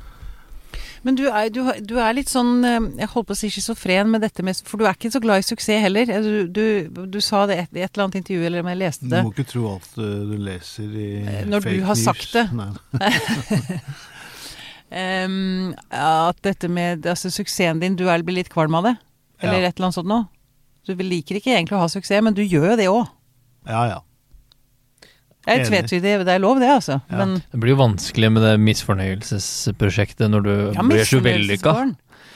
Men du er, du, du er litt sånn eh, Jeg holdt på å si schizofren med dette med For du er ikke så glad i suksess heller. Eh, Du, du, sa det i et, et eller annet intervju, eller om jeg leste det Du må ikke tro alt eh, du leser i Eh, når du har news. sagt det. um, at dette med altså, suksessen din, du er, blir litt kvalm av det? Eller Ja. et eller annet sånt noe? Du liker ikke egentlig å ha suksess, men du gjør jo det òg. Ja, ja. Det er Enig. tvetydig, det er lov det, altså. Ja. Men Det blir jo vanskelig med det misfornøyelsesprosjektet når du ja, blir så vellykka.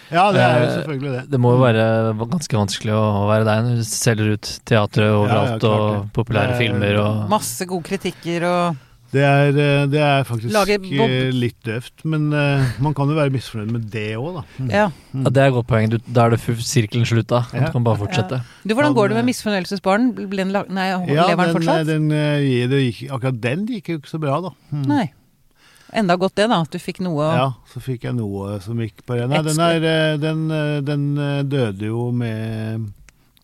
Ja, det er jo Eh, selvfølgelig det. Det må jo være ganske vanskelig å være deg når du selger ut teatret overalt ja, og populære er- filmer og Masse gode kritikker og Det er, eh, det er faktisk eh, litt døvt, men eh, man kan jo være misfornøyd med det òg, da. Mm. Ja. ja, Det er et godt poeng. Du, da er det sirkelen slutta. Ja. Du kan bare fortsette. Du, hvordan går det med misfornøyelsesbarn? Ble den la- Nei, Ja, lever den den, fortsatt? Den, den, det gikk, akkurat den gikk jo ikke så bra, da. Mm. Nei. Enda godt det, da. At du fikk noe å Ja, så fikk jeg noe som gikk på det. Nei, den, er, den, den døde jo med,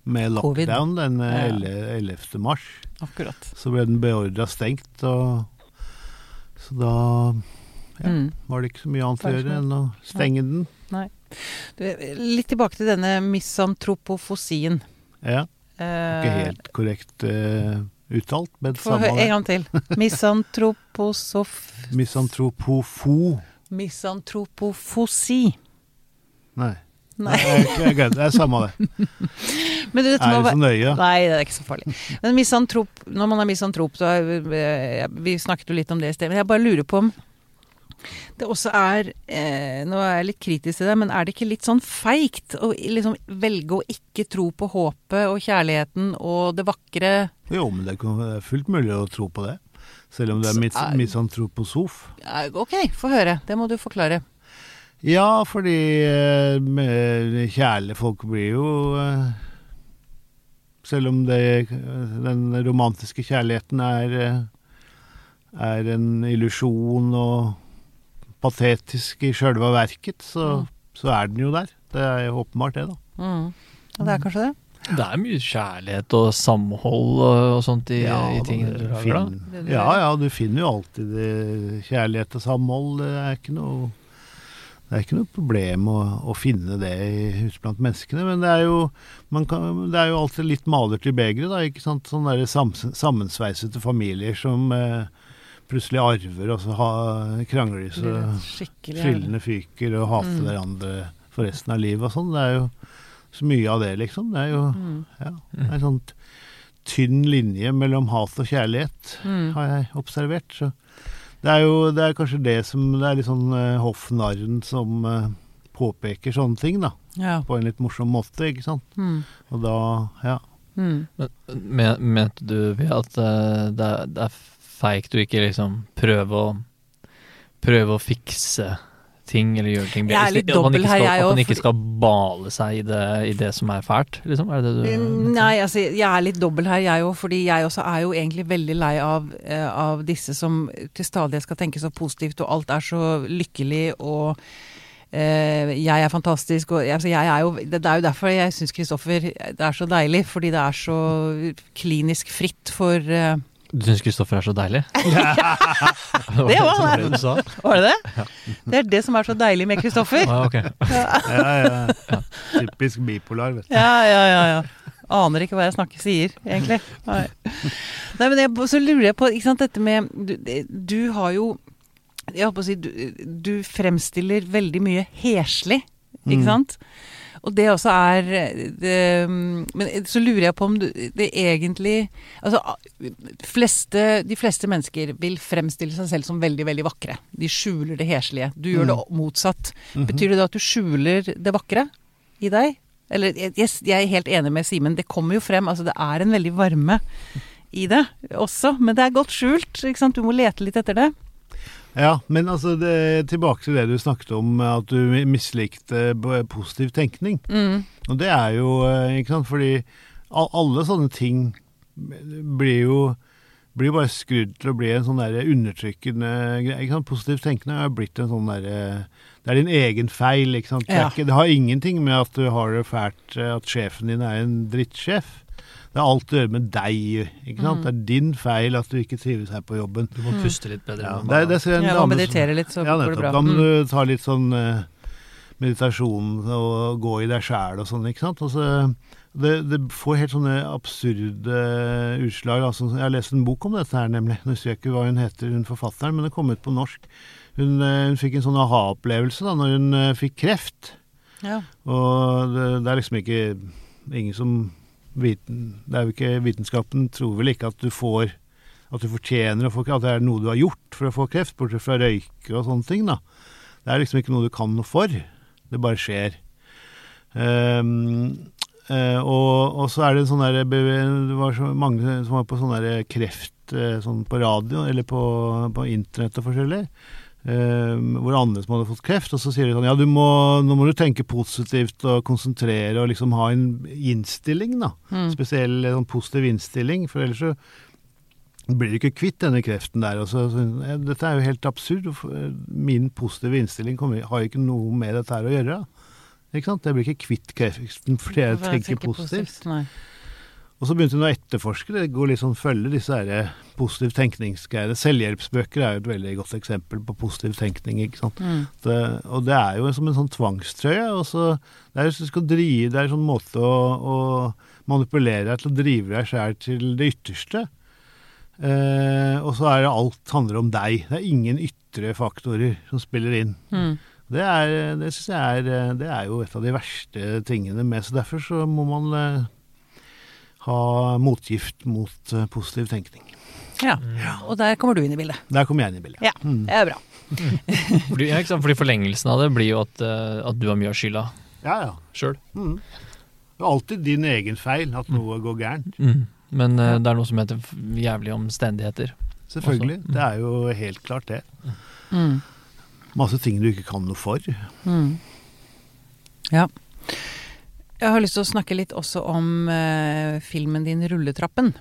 med Covid. lockdown den eh, 11. 11. mars. Akkurat. Så ble den beordra stengt, og så da Ja. Mm. var det ikke så mye annet å gjøre enn å stenge den. Du, litt tilbake til denne misantropofosien. Ja, Eh, ikke helt korrekt uh, uttalt, men Få samme en gang til. Misantroposof... Misantropofo. Misantropofosi. Nei. Nei. Nei jeg det. Det er samme det. Dette Er det så nøye? Nei, det er ikke så farlig. Men misantrop, når man er misantrop, så er, eh, Vi snakket jo litt om det i sted, men jeg bare lurer på om det også er eh, Nå er jeg litt kritisk til det, men er det ikke litt sånn feigt å liksom velge å ikke tro på håpet og kjærligheten og det vakre? Jo, men det er fullt mulig å tro på det. Selv om du er mis er- misantroposof. Ok, få høre. Det må du forklare. Ja, fordi eh, med kjærlige folk blir jo eh, Selv om det, den romantiske kjærligheten er, eh, er en illusjon og patetisk i sjølve verket, så, Mm. så er den jo der. Det er jo åpenbart det, da. Mm. Ja, det er kanskje det? Det er mye kjærlighet og samhold og, sånt i, i ting du lager, da. Ja, ja, du finner jo alltid kjærlighet og samhold. Det er ikke noe det er ikke noe problem å, å finne det i- ute blant menneskene, men det er jo, man kan, det er jo alltid litt malert i begeret, da. ikke sant? Sånne der sam, sammensveisete familier som eh, plutselig arver, og så ha, krangler de så Skikkelig. fyker og hater Mm. hverandre for resten av livet og sånn. Det er jo så mye av det, liksom. Det er jo Mm. ja, det er en sånn tynn linje mellom hat og kjærlighet, Mm. har jeg observert. Så det er jo det er kanskje det som Det er litt sånn uh, hoffnarren som uh, påpeker sånne ting, da. Ja. På en litt morsom måte, ikke sant. Mm. Og da, ja. Mm. Men, men, mente du at uh, det, er, det er feigt å ikke liksom prøve å Prøve å fikse ting eller gjøre ting Jeg er litt dobbel her, jeg jeg At man ikke skal bale seg i det, i det som er fælt, liksom? Er det det du Mm, Nei, altså jeg er litt dobbel her, jeg òg. Fordi jeg også er jo egentlig veldig lei av, eh, av disse som til stadighet skal tenke så positivt, og alt er så lykkelig og Uh, jeg er fantastisk og altså, jeg er jo, Det er jo derfor jeg syns Kristoffer det er så deilig. Fordi det er så klinisk fritt for eh, Du syns Kristoffer er så deilig? Det var han. Var det det? Det er det som er så deilig med Kristoffer. Ah, okay. ja, ja. Typisk bipolar, vet du. Ja, ja, ja. ja. Aner ikke hva jeg snakker sier, egentlig. Nei, Nei men jeg, så lurer jeg på ikke sant, dette med Du, du har jo Jeg holdt på å si du, du fremstiller veldig mye heslig, ikke Mm. Og det også er det, Men så lurer jeg på om du, det egentlig Altså, fleste, de fleste mennesker vil fremstille seg selv som veldig, veldig vakre. De skjuler det heslige. Du gjør det motsatt. Mhm. Betyr det da at du skjuler det vakre i deg? Eller jeg, jeg er helt enig med Simen, det kommer jo frem. Altså det er en veldig varme i det også, men det er godt skjult. Du må lete litt etter det. Ja, men altså det, tilbake til det du snakket om, at du mislikte positiv tenkning. Mm. Og det er jo, eh, ikke sant, fordi alle sånne ting blir jo blir bare skrudd til å bli en sånn der undertrykkende greie. ikke sant? Positiv tenkende er blitt en sånn derre Det er din egen feil, ikke sant. Det, ikke, det har ingenting med at du har det fælt, eh, at sjefen din er en drittsjef. Det har alt å gjøre med deg, ikke sant. Mm. Det er din feil at du ikke trives her på jobben. Du må puste litt bedre. Ja, det, er- det ser en Jeg må dame som- meditere litt, så ja, går det bra. Da må Mm. du ta litt sånn eh, meditasjon og gå i deg sjæl og sånn, ikke sant. Altså, det, det får helt sånne absurde utslag. Altså, jeg har lest en bok om dette her, nemlig. Nå husker jeg ikke hva hun heter, hun forfatteren, men det kom ut på norsk. Hun, eh, hun fikk en sånn aha-opplevelse da når hun eh, fikk kreft. Ja. Og det, det er liksom ikke ingen som viten, Det er jo ikke Vitenskapen tror vel ikke at du får at du fortjener å få At det er noe du har gjort for å få kreft, bortsett fra røyke og sånne ting, da. Det er liksom ikke noe du kan noe for. Det bare skjer. Um, uh, og, og så er det en sånn der Det var så mange som var på sånn der kreft eh, sånn på radio, eller på, på internett og forskjellig. Ehm, hvor andre som hadde fått kreft, og så sier de sånn Ja, du må, nå må du tenke positivt og konsentrere og liksom ha en innstilling, da. Mm. Spesiell sånn positiv innstilling, for ellers så blir du ikke kvitt denne kreften der. Og så, så, ja, dette er jo helt absurd. eh, Min positive innstilling kommer, har ikke noe med dette her å gjøre. Ikke sant? Jeg blir ikke kvitt kreften fordi jeg tenker tenker positivt. Nei. Og så begynte hun å etterforske det. Går litt sånn følge disse her positiv tenkningsgreiene. Selvhjelpsbøker er jo et veldig godt eksempel på positiv tenkning. ikke sant? Mm. Det, og det er jo som en sånn tvangstrøye. Og så, det er jo skal drive, det er en sånn måte å, å manipulere deg til å drive deg sjæl til det ytterste. Eh, og så er det alt handler om deg. Det er ingen ytre faktorer som spiller inn. Mm. Det, er, det syns jeg er, det er jo et av de verste tingene med Så derfor så må man eh, ha motgift mot uh, positiv tenkning. Ja. Og der kommer du inn i bildet. Der kommer jeg inn i bildet. Ja, Mm. det er bra. Fordi, ja, ikke sant? Fordi forlengelsen av det blir jo at, uh, at du har mye av skylda Ja, ja. sjøl. Mm. Det er alltid din egen feil at noe går gærent. Mm. Men uh, det er noe som heter jævlig jævlige omstendigheter. Selvfølgelig. Også. Det er jo helt klart det. Mm. Masse ting du ikke kan noe for. Mm. Ja. Jeg har lyst til å snakke litt også om uh, filmen din 'Rulletrappen'.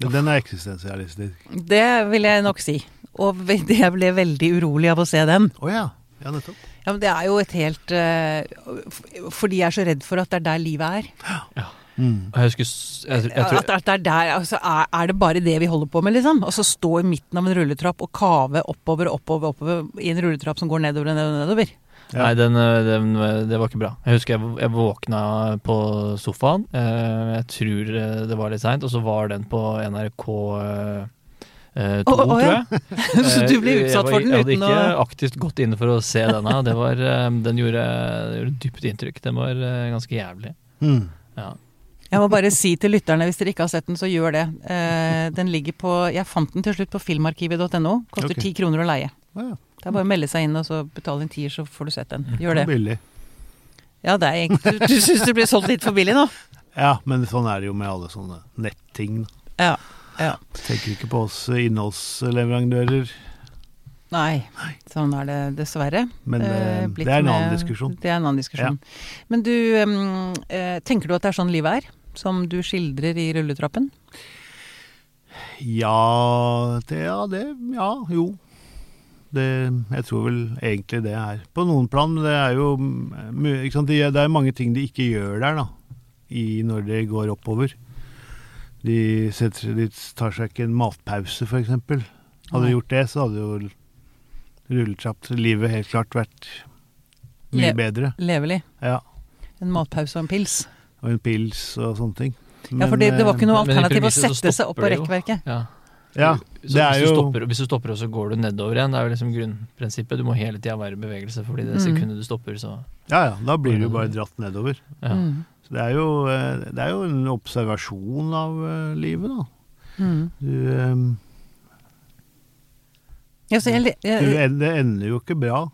Men Den er eksistensialistisk. Det vil jeg nok si. Og jeg ble veldig urolig av å se den. Å ja. Ja, nettopp. Ja, men Det er jo et helt uh, Fordi jeg er så redd for at det er der livet er. Mm. Jeg husker jeg, jeg, tror, At, at det er der, altså er, er det bare det vi holder på med, liksom? Og så stå i midten av en rulletrapp og kave oppover oppover, oppover i en rulletrapp som går nedover og nedover. nedover. Ja. Nei, den, eh, den, det var ikke bra. Jeg husker jeg, jeg våkna på sofaen. eh, Jeg tror eh, det var litt seint, og så var den på NRK eh, 2, oh, å, tror jeg. så du ble utsatt var, for uten å... Jeg hadde å ikke aktivt gått inn for å se denne. Det var, den gjorde, gjorde dypt inntrykk. Den var ganske jævlig. Mm. Ja. Jeg må bare si til lytterne, hvis dere ikke har sett den, så gjør det. Eh, den ligger på Jeg fant den til slutt på filmarkivet.no. Koster ti kroner å leie. Å ja. Det er bare å melde seg inn og så betale en tier, så får du sett den. Gjør det. Billig. Ja, det er egentlig Du, du syns det blir solgt litt for billig nå? Ja, men sånn er det jo med alle sånne netting. Ja. ja. Tenker ikke på oss innholdsleverandører. Nei, sånn er det dessverre. Men eh, eh, det er en annen diskusjon. Det er en annen diskusjon. Men du, eh, tenker du at det er sånn livet er? Som du skildrer i rulletrappen? Ja det, ja, det Ja, jo. Det, jeg tror vel egentlig det er På noen plan, men det er jo ikke sant? Det er mange ting de ikke gjør der, da. I, når de går oppover. De, setter, de tar seg ikke en matpause, f.eks. Hadde de gjort det, så hadde jo rulletrapp livet helt klart vært mye Le- bedre. Levelig. Ja. En matpause og en pils. Og en pils og sånne ting. ja, for det, det var ikke noe Men- men i alternativ å sette seg opp på rekkverket. Ja. Ja, Så det er hvis, du stopper, hvis du stopper og så går du nedover igjen, det er jo liksom grunnprinsippet. Du må hele tida være i bevegelse, fordi det Mm. sekundet du stopper, så Ja ja, da blir du bare dratt nedover. ja. Mm. Så det er jo, eh, det er jo en observasjon av eh, livet, da. Mm. Du, um, Ja, så jeg, du, jeg, det ender jo ikke bra.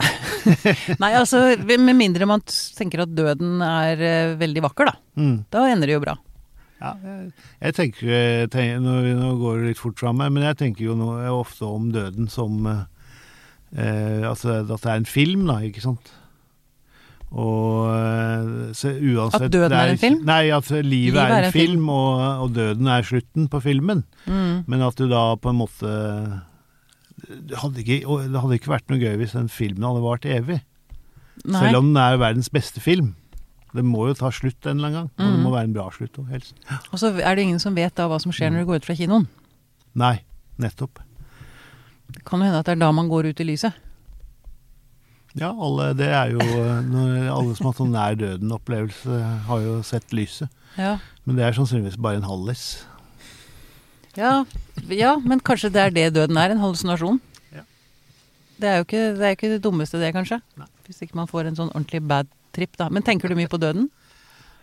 nei, altså, med mindre man tenker at døden er eh, veldig vakker, da. Mm. Da ender det jo bra. Ja, jeg, jeg tenker, tenker nå, nå går det litt fort fram, men jeg tenker jo nå, ofte om døden som eh, altså, At det er en film, da, ikke sant? Og eh, så uansett At døden er, er en film? Nei, at livet, er en film, film. og, og døden er slutten på filmen. Mm. Men at du da på en måte det hadde, ikke, det hadde ikke vært noe gøy hvis den filmen hadde vart evig. Nei. Selv om den er verdens beste film. Det må jo ta slutt en eller annen gang. Og det må være en bra slutt òg, helst. Og så er det ingen som vet da hva som skjer når du går ut fra kinoen. Nei, nettopp. Det kan jo hende at det er da man går ut i lyset. Ja, alle, det er jo eh, Alle som har hatt sånn nær døden-opplevelse, har jo sett lyset. Ja. Men det er sannsynligvis bare en hallis. Ja, ja, men kanskje det er det døden er, en hallusinasjon. Ja. Det er jo ikke det, er ikke det dummeste det, kanskje. Nei. Hvis ikke man får en sånn ordentlig bad trip, da. Men tenker du mye på døden?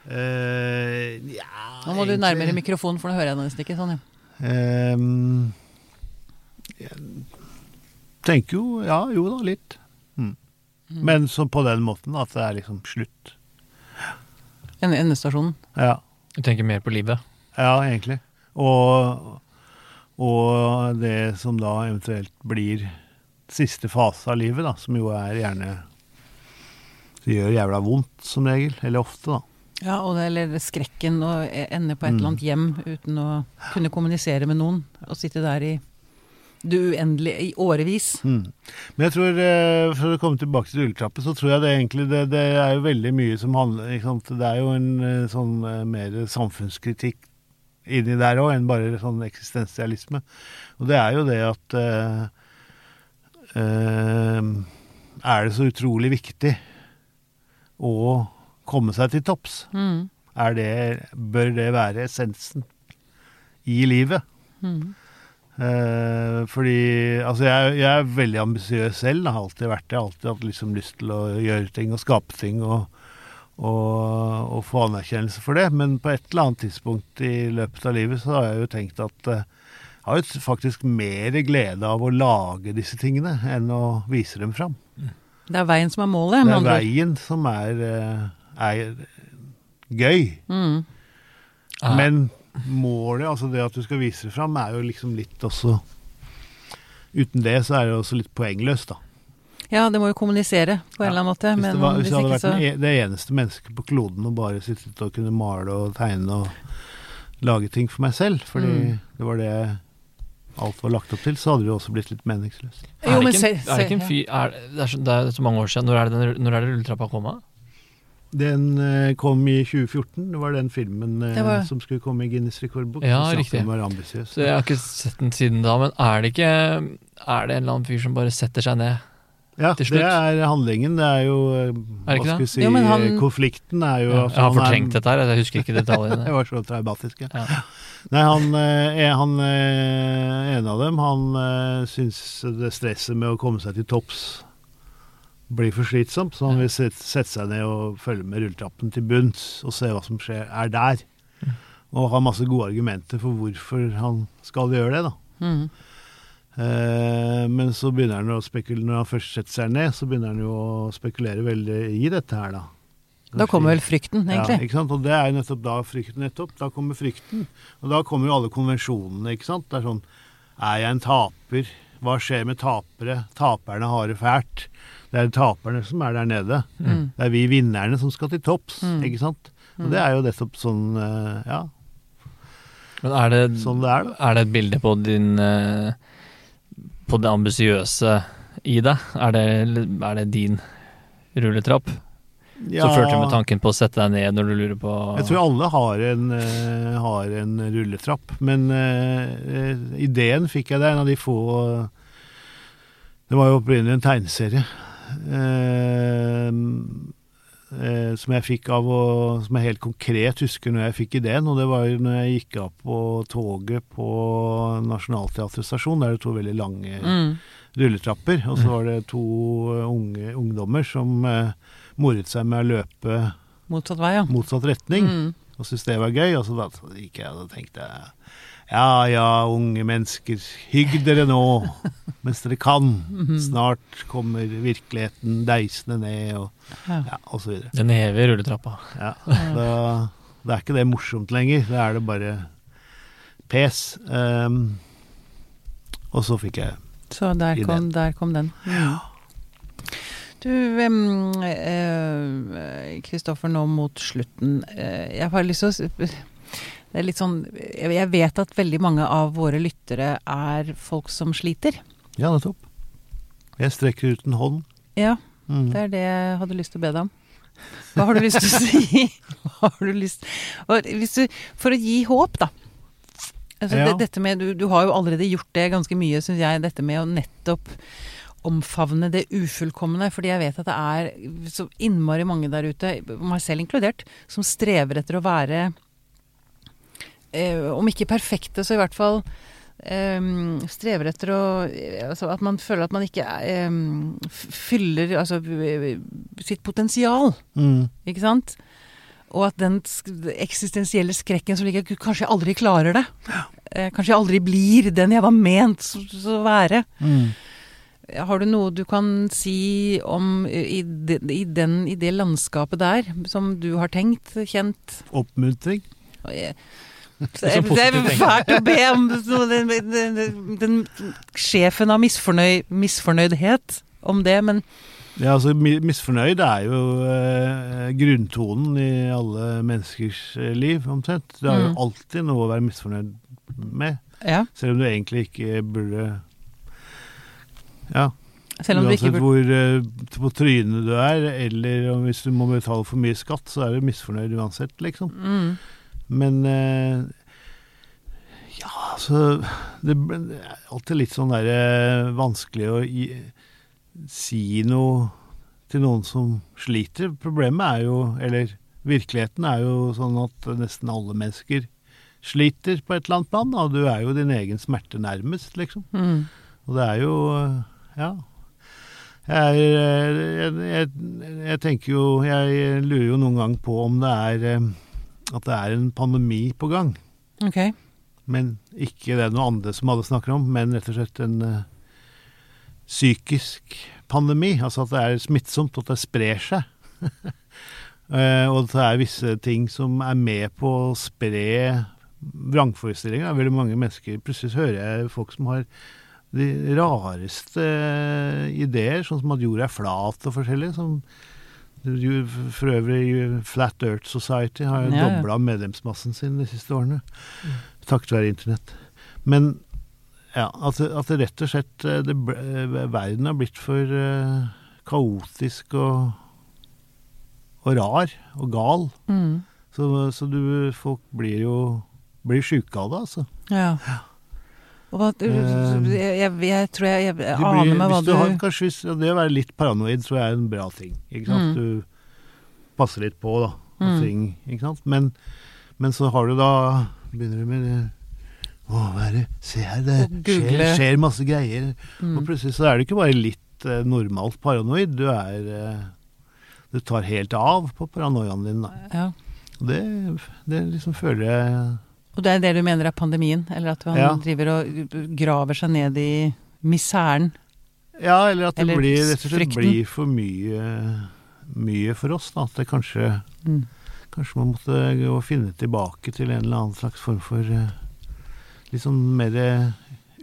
Uh, ja Nå må du egentlig- nærmere mikrofonen, for nå hører jeg deg nesten ikke. Sånn, ja. Ehm, jeg tenker jo Ja, jo da, litt. Mm. Men så på den måten at det er liksom slutt. Endestasjonen. Ja, Du tenker mer på livet. ja egentlig. Og, og det som da eventuelt blir siste fase av livet, da, som jo er gjerne Det gjør jævla vondt som regel. Eller ofte, da. Ja, og det, eller skrekken å ende på et Mm. eller annet hjem uten å kunne kommunisere med noen. Og sitte der i det uendelige i årevis. Mm. Men jeg tror, eh, for å komme tilbake til rulletrappen, så tror jeg det egentlig det, det er jo veldig mye som handler? Det er jo en eh, sånn eh, mer samfunnskritikk inni der òg, enn bare sånn eksistensialisme. Og det er jo det at uh, uh, Er det så utrolig viktig å komme seg til topps? Mm. Er det, bør det være essensen i livet? Mm. Eh, fordi Altså, jeg, jeg er veldig ambisiøs selv. Har alltid vært det. Har alltid hatt liksom lyst til å gjøre ting og skape ting og, og, og få anerkjennelse for det. Men på et eller annet tidspunkt i løpet av livet så har jeg jo tenkt at eh, jeg har jo faktisk mer glede av å lage disse tingene enn å vise dem fram. Det er veien som er målet. Det er andre veien som er, eh, er gøy. Mm. Men målet, altså det at du skal vise det fram, er jo liksom litt også Uten det så er det også litt poengløst, da. Ja, det må jo kommunisere på en Ja, eller annen måte. Hvis, det, var, hvis hvis jeg hadde ikke vært så e- det eneste mennesket på kloden og bare sittet og kunne male og tegne og lage ting for meg selv, fordi Mm. det var det alt var lagt opp til, så hadde det jo også blitt litt meningsløst. Jo, men se- en- er det ikke en fyr er, det, er så, det er så mange år siden. Når er det, den, når er det rulletrappa kom? av? Den eh, kom i 2014. Det var den filmen eh, var- som skulle komme i Guinness rekordbok. Ja, riktig. Så Jeg har ikke sett den siden da, men er det ikke Er det en eller annen fyr som bare setter seg ned? Ja, til det er handlingen. Det er jo eh, Er det Hva skal vi si Jo, han- Konflikten er jo Ja, altså, jeg har fortrengt er- dette her, jeg husker ikke detaljene. jeg var så traumatisk. Ja. Ja. Nei, han, eh, han eh, en av dem, han eh, syns det stresset med å komme seg til topps blir for slitsomt, så han vil sette, sette seg ned og følge med rulletrappen til bunns og se hva som skjer, er der. Og har masse gode argumenter for hvorfor han skal gjøre det, da. mm. Eh, men så begynner han å spekulere Når han først setter seg ned, så begynner han jo å spekulere veldig i dette her, da. Da kommer vel frykten, Ja, egentlig. ikke sant? Og det er jo nettopp da frykten nettopp. Da kommer frykten. Og da kommer jo alle konvensjonene, ikke sant. Det er sånn Er jeg en taper? Hva skjer med tapere? Taperne har det fælt. Det er taperne som er der nede. Mm. Det er vi vinnerne som skal til topps, Mm. ikke sant. Og det er jo nettopp sånn eh, Ja, Men er det, sånn det er, da. er det et bilde på din eh, På det ambisiøse i deg? Er det, er det din rulletrapp? Ja, Så førte med tanken på å sette deg ned når du lurer på Jeg tror alle har en, uh, har en rulletrapp, men eh, ideen fikk jeg der. En av de få Det var jo opprinnelig en tegneserie Uh, eh, som jeg fikk av å Som jeg helt konkret husker når jeg fikk ideen, og det var jo når jeg gikk av på toget på Nationaltheatret stasjon. Der er det to veldig lange Mm. rulletrapper, og så var det to unge ungdommer som eh, moret seg med å løpe Motsatt vei, ja. motsatt retning Mm. og syntes det var gøy. Og så da gikk jeg og tenkte ja ja, unge mennesker, hygg dere nå mens dere kan. Snart kommer virkeligheten deisende ned, og, Ja. ja, og så videre. Den evige rulletrappa. Ja, da, da er ikke det morsomt lenger. Da er det bare pes. Um, og så fikk jeg Så der kom, der kom den. Mm. Du, Kristoffer, nå mot slutten. eh, jeg har lyst til å Det er litt sånn Jeg vet at veldig mange av våre lyttere er folk som sliter. Ja, nettopp. Jeg strekker ut en hånd. Ja, Mm. det er det jeg hadde lyst til å be deg om. Hva har du lyst til å si? Hva har du lyst du, For å gi håp, da. Altså, Ja. det, med, du, du har jo allerede gjort det ganske mye, syns jeg. Dette med å nettopp omfavne det ufullkomne. Fordi jeg vet at det er så innmari mange der ute, meg selv inkludert, som strever etter å være eh, Om ikke perfekte, så i hvert fall eh, strever etter å eh, altså At man føler at man ikke eh, fyller altså, sitt potensial, Mm. ikke sant? Og at den eksistensielle skrekken som ligger Kanskje jeg aldri klarer det. Eh, kanskje jeg aldri blir den jeg var ment å være. Mm. Har du noe du kan si om i, de, i, den, i det landskapet der, som du har tenkt, kjent? Oppmuntring. Jeg- Så Så det, det er fælt å be om den, den, den, den sjefen av misfornøy, misfornøydhet om det, men Ja, altså Misfornøyd er jo eh, grunntonen i alle menneskers eh, liv, omtrent. Det er jo Mm. alltid noe å være misfornøyd med, ja. selv om du egentlig ikke burde Ja. Uansett hvor uh, på trynet du er, eller hvis du må betale for mye skatt, så er du misfornøyd uansett, liksom. mm. Men uh, Ja, altså det, er alltid litt sånn derre eh, vanskelig å gi, si noe til noen som sliter. Problemet er jo Eller virkeligheten er jo sånn at nesten alle mennesker sliter på et eller annet plan, og du er jo din egen smerte nærmest, liksom. Mm. Og det er jo Ja. Jeg, er, jeg, jeg, jeg tenker jo Jeg lurer jo noen gang på om det er eh, at det er en pandemi på gang. Okay. Men ikke det er noe andre som alle snakker om, men rett og slett en uh, psykisk pandemi. Altså at det er smittsomt, at det sprer seg. uh, og at det er visse ting som er med på å spre vrangforestillinger. Er veldig mange mennesker Plutselig hører jeg folk som har de rareste ideer, sånn som at jorda er flat og forskjellig. Som for øvrig Flat Earth Society har jo Ja, ja. dobla medlemsmassen sin de siste årene. Takket være internett. Men ja, at, at det rett og slett eh, det, eh, Verden har blitt for uh, kaotisk og, og rar og gal. Mm. Så, så du, folk blir jo blir sjuke av det, altså. Ja. Og hva, Um, jeg, jeg, tror jeg, jeg, Du aner blir, meg hva du du har, kanskje Det å være litt paranoid tror jeg er en bra ting. Ikke? Mm. Du passer litt på, da. Mm. ting? Men, men så har du da Begynner du med det Å, hva er det Se her, det skjer, skjer masse greier. mm. Og plutselig så er du ikke bare litt eh, normalt paranoid, du er eh, Du tar helt av på paranoiaen din, da. ja. Det, det liksom føler jeg Og det er det du mener er pandemien? Eller at man Ja. driver og graver seg ned i miseren? Ja, eller at det Eller blir, rett og slett blir for mye, mye for oss. Da. At det kanskje, Mm. kanskje man måtte gå og finne tilbake til en eller annen slags form for eh, litt sånn mer eh,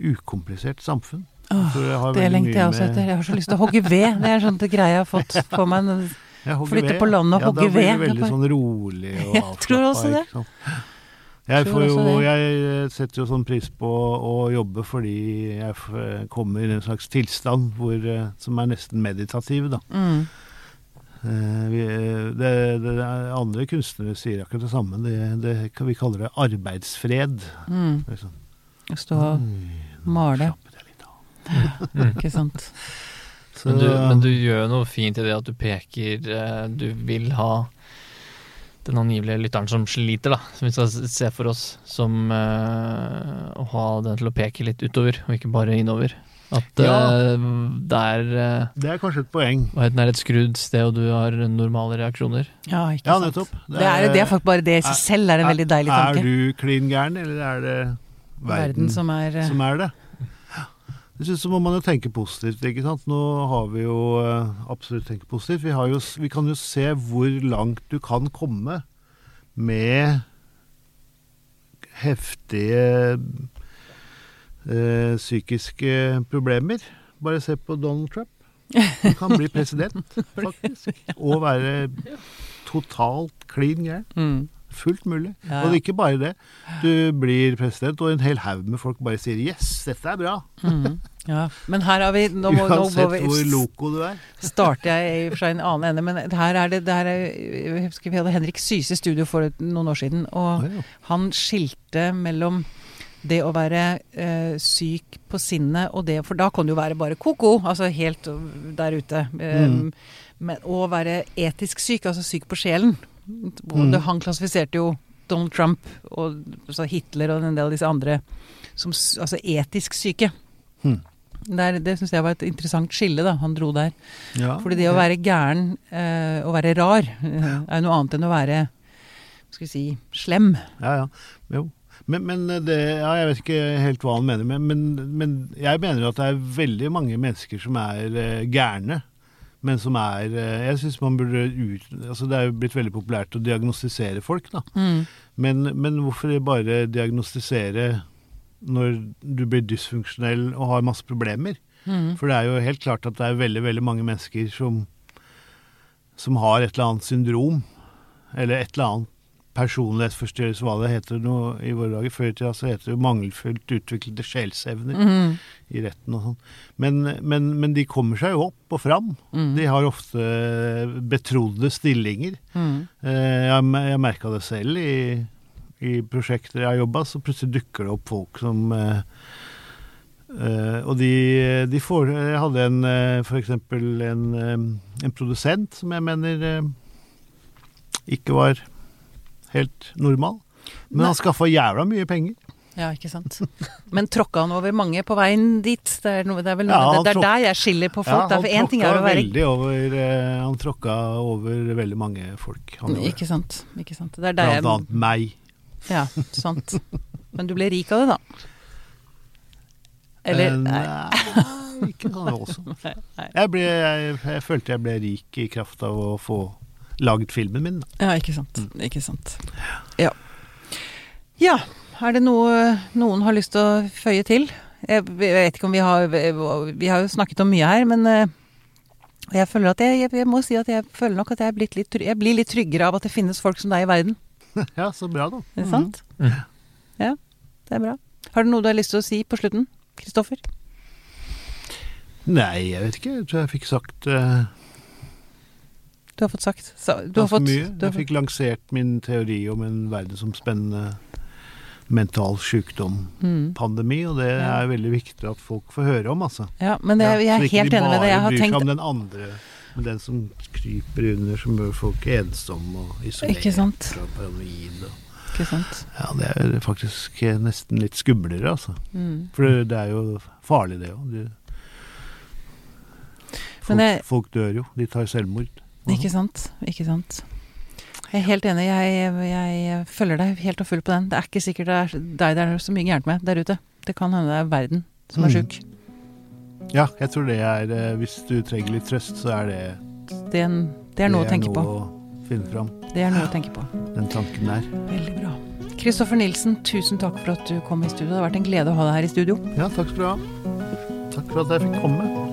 ukomplisert samfunn. Åh, det lengter jeg også etter. Jeg har så lyst til å hogge ved. Det er sånn greie jeg har fått på meg. Ja, Flytte ved. på landet og ja, hogge Da blir det ved. veldig sånn rolig og Jeg tror også avslappa, det. Jeg, får jo, jeg setter jo sånn pris på å jobbe fordi jeg kommer i en slags tilstand hvor, eh, som er nesten meditativ. Da. Mm. Det, det, det er andre kunstnere sier akkurat det samme. Det, det, vi kaller det arbeidsfred. Mm. Liksom. Stå og male. Mm. Ikke sant. Så, Men, du, men du gjør noe fint i det at du peker eh, Du vil ha den angivelige lytteren som sliter, da, som vi skal se for oss, som uh, å ha den til å peke litt utover, og ikke bare innover. At Ja. eh, det er eh, det er kanskje et poeng. hva heter det, er et skrudd sted, og du har normale reaksjoner. Ja, ikke Ja, sant. nettopp. Det er, det er faktisk bare det i seg selv er en veldig deilig tanke. Er du klin gæren, eller er det verden, Verden som er som er det? Jeg synes så må man jo tenke positivt, ikke sant. Nå har vi jo eh, absolutt tenkt positivt. Vi, har jo, vi kan jo se hvor langt du kan komme med heftige øh, psykiske problemer. Bare se på Donald Trump. Han kan bli president, faktisk. Og være totalt klin gæren. mm. Fullt mulig. Ja. Og ikke bare det. Du blir president, og en hel haug med folk bare sier 'yes, dette er bra'. Mm. ja. Men her har vi Nå må, nå må vi, hvor loco du er. starter jeg i og for seg en annen ende, men her er det, der er, Jeg husker vi hadde Henrik Syse i studio for noen år siden, og Å, ja. han skilte mellom det å være eh, syk på sinnet og det For da kan du jo være bare ko-ko, altså helt der ute. Eh, Mm. men, å være etisk syk, altså syk på sjelen. Og Mm. han klassifiserte jo Donald Trump og Hitler og en del av disse andre som altså etisk syke. Mm. Der, det syns jeg var et interessant skille da, han dro der. Ja, Fordi det å være gæren, eh, å være rar, ja. er noe annet enn å være skal vi si, slem. Ja, ja. Jo. Men, men det, ja, jeg vet ikke helt hva han mener, men, men, men jeg mener jo at det er veldig mange mennesker som er eh, gærne. Men som er eh, Jeg syns man burde ut... Altså det er jo blitt veldig populært å diagnostisere folk, da. Mm. Men, men hvorfor bare diagnostisere når du blir dysfunksjonell og har masse problemer? Mm. For det er jo helt klart at det er veldig, veldig mange mennesker som, som har et eller annet syndrom, eller et eller annet personlighetsforstyrrelse, hva det heter nå i våre dager. Før i tida så heter det mangelfullt utviklede sjelsevner Mm. i retten og sånn. Men, men, men de kommer seg jo opp og fram. Mm. De har ofte betrodde stillinger. Mm. Jeg, jeg merka det selv i, i prosjekter jeg har jobba, så plutselig dukker det opp folk som eh, Og de, de får Jeg hadde en uh, eksempel en, uh, en produsent som jeg mener ikke var helt normal. Men han skaffa jævla mye penger. Ja, ikke sant. Men tråkka han over mange på veien dit? Det er, noe, det er vel noe, Ja, det, er der jeg skiller på folk. Ja, han for én ting er å være over eh, Han tråkka over veldig mange folk. Han. Ikke sant. ikke sant. Det er der jeg Blant annet meg. Ja, sant. Men du ble rik av det, da? Eller Eh, Nei. ikke sånn også. Jeg, ble, jeg, jeg følte jeg ble rik i kraft av å få laget filmen min. Ja, ikke sant. Ikke sant. Ja. ja. Er det noe noen har lyst til å føye til? Jeg vet ikke om vi har Vi har jo snakket om mye her, men eh, jeg føler at jeg, jeg, jeg må si at jeg føler nok at jeg, er blitt litt, jeg blir litt tryggere av at det finnes folk som deg i verden. Ja, så bra, da. Er det sant? Mm. Ja, det er bra. Har du noe du har lyst til å si på slutten, Kristoffer? Nei, jeg vet ikke. Jeg tror jeg fikk sagt eh, Du har fått sagt så, Du har fått, mye. du har Jeg fikk lansert min teori om en verdensomspennende mental sykdom-pandemi, Mm. og det er veldig viktig at folk får høre om, altså. Ja, men det, jeg så er ikke helt de enig med det. Jeg bare bryr seg om den andre, men den som kryper under, som gjør folk ensomme og isolerte Ikke sant. og paranoide. Ikke sant? Ja, det er faktisk eh, nesten litt skumlere, altså. Mm. For det er jo farlig, det òg. Folk, folk dør jo. De tar selvmord. Ikke sant? Ikke sant? Jeg er helt enig. Jeg, jeg følger deg helt og fullt på den. Det er ikke sikkert det er deg det er så mye gærent med der ute. Det kan hende det er verden som er Mm. sjuk. Ja, jeg tror det er eh, Hvis du trenger litt trøst, så er det Det, er det er noe å tenke på. å finne fram. Det er noe å tenke på. Den tanken der. Veldig bra. Kristoffer Nilsen, tusen takk for at du kom i studio. Det har vært en glede å ha deg her i studio. Ja, takk skal du ha. Takk for at jeg fikk komme.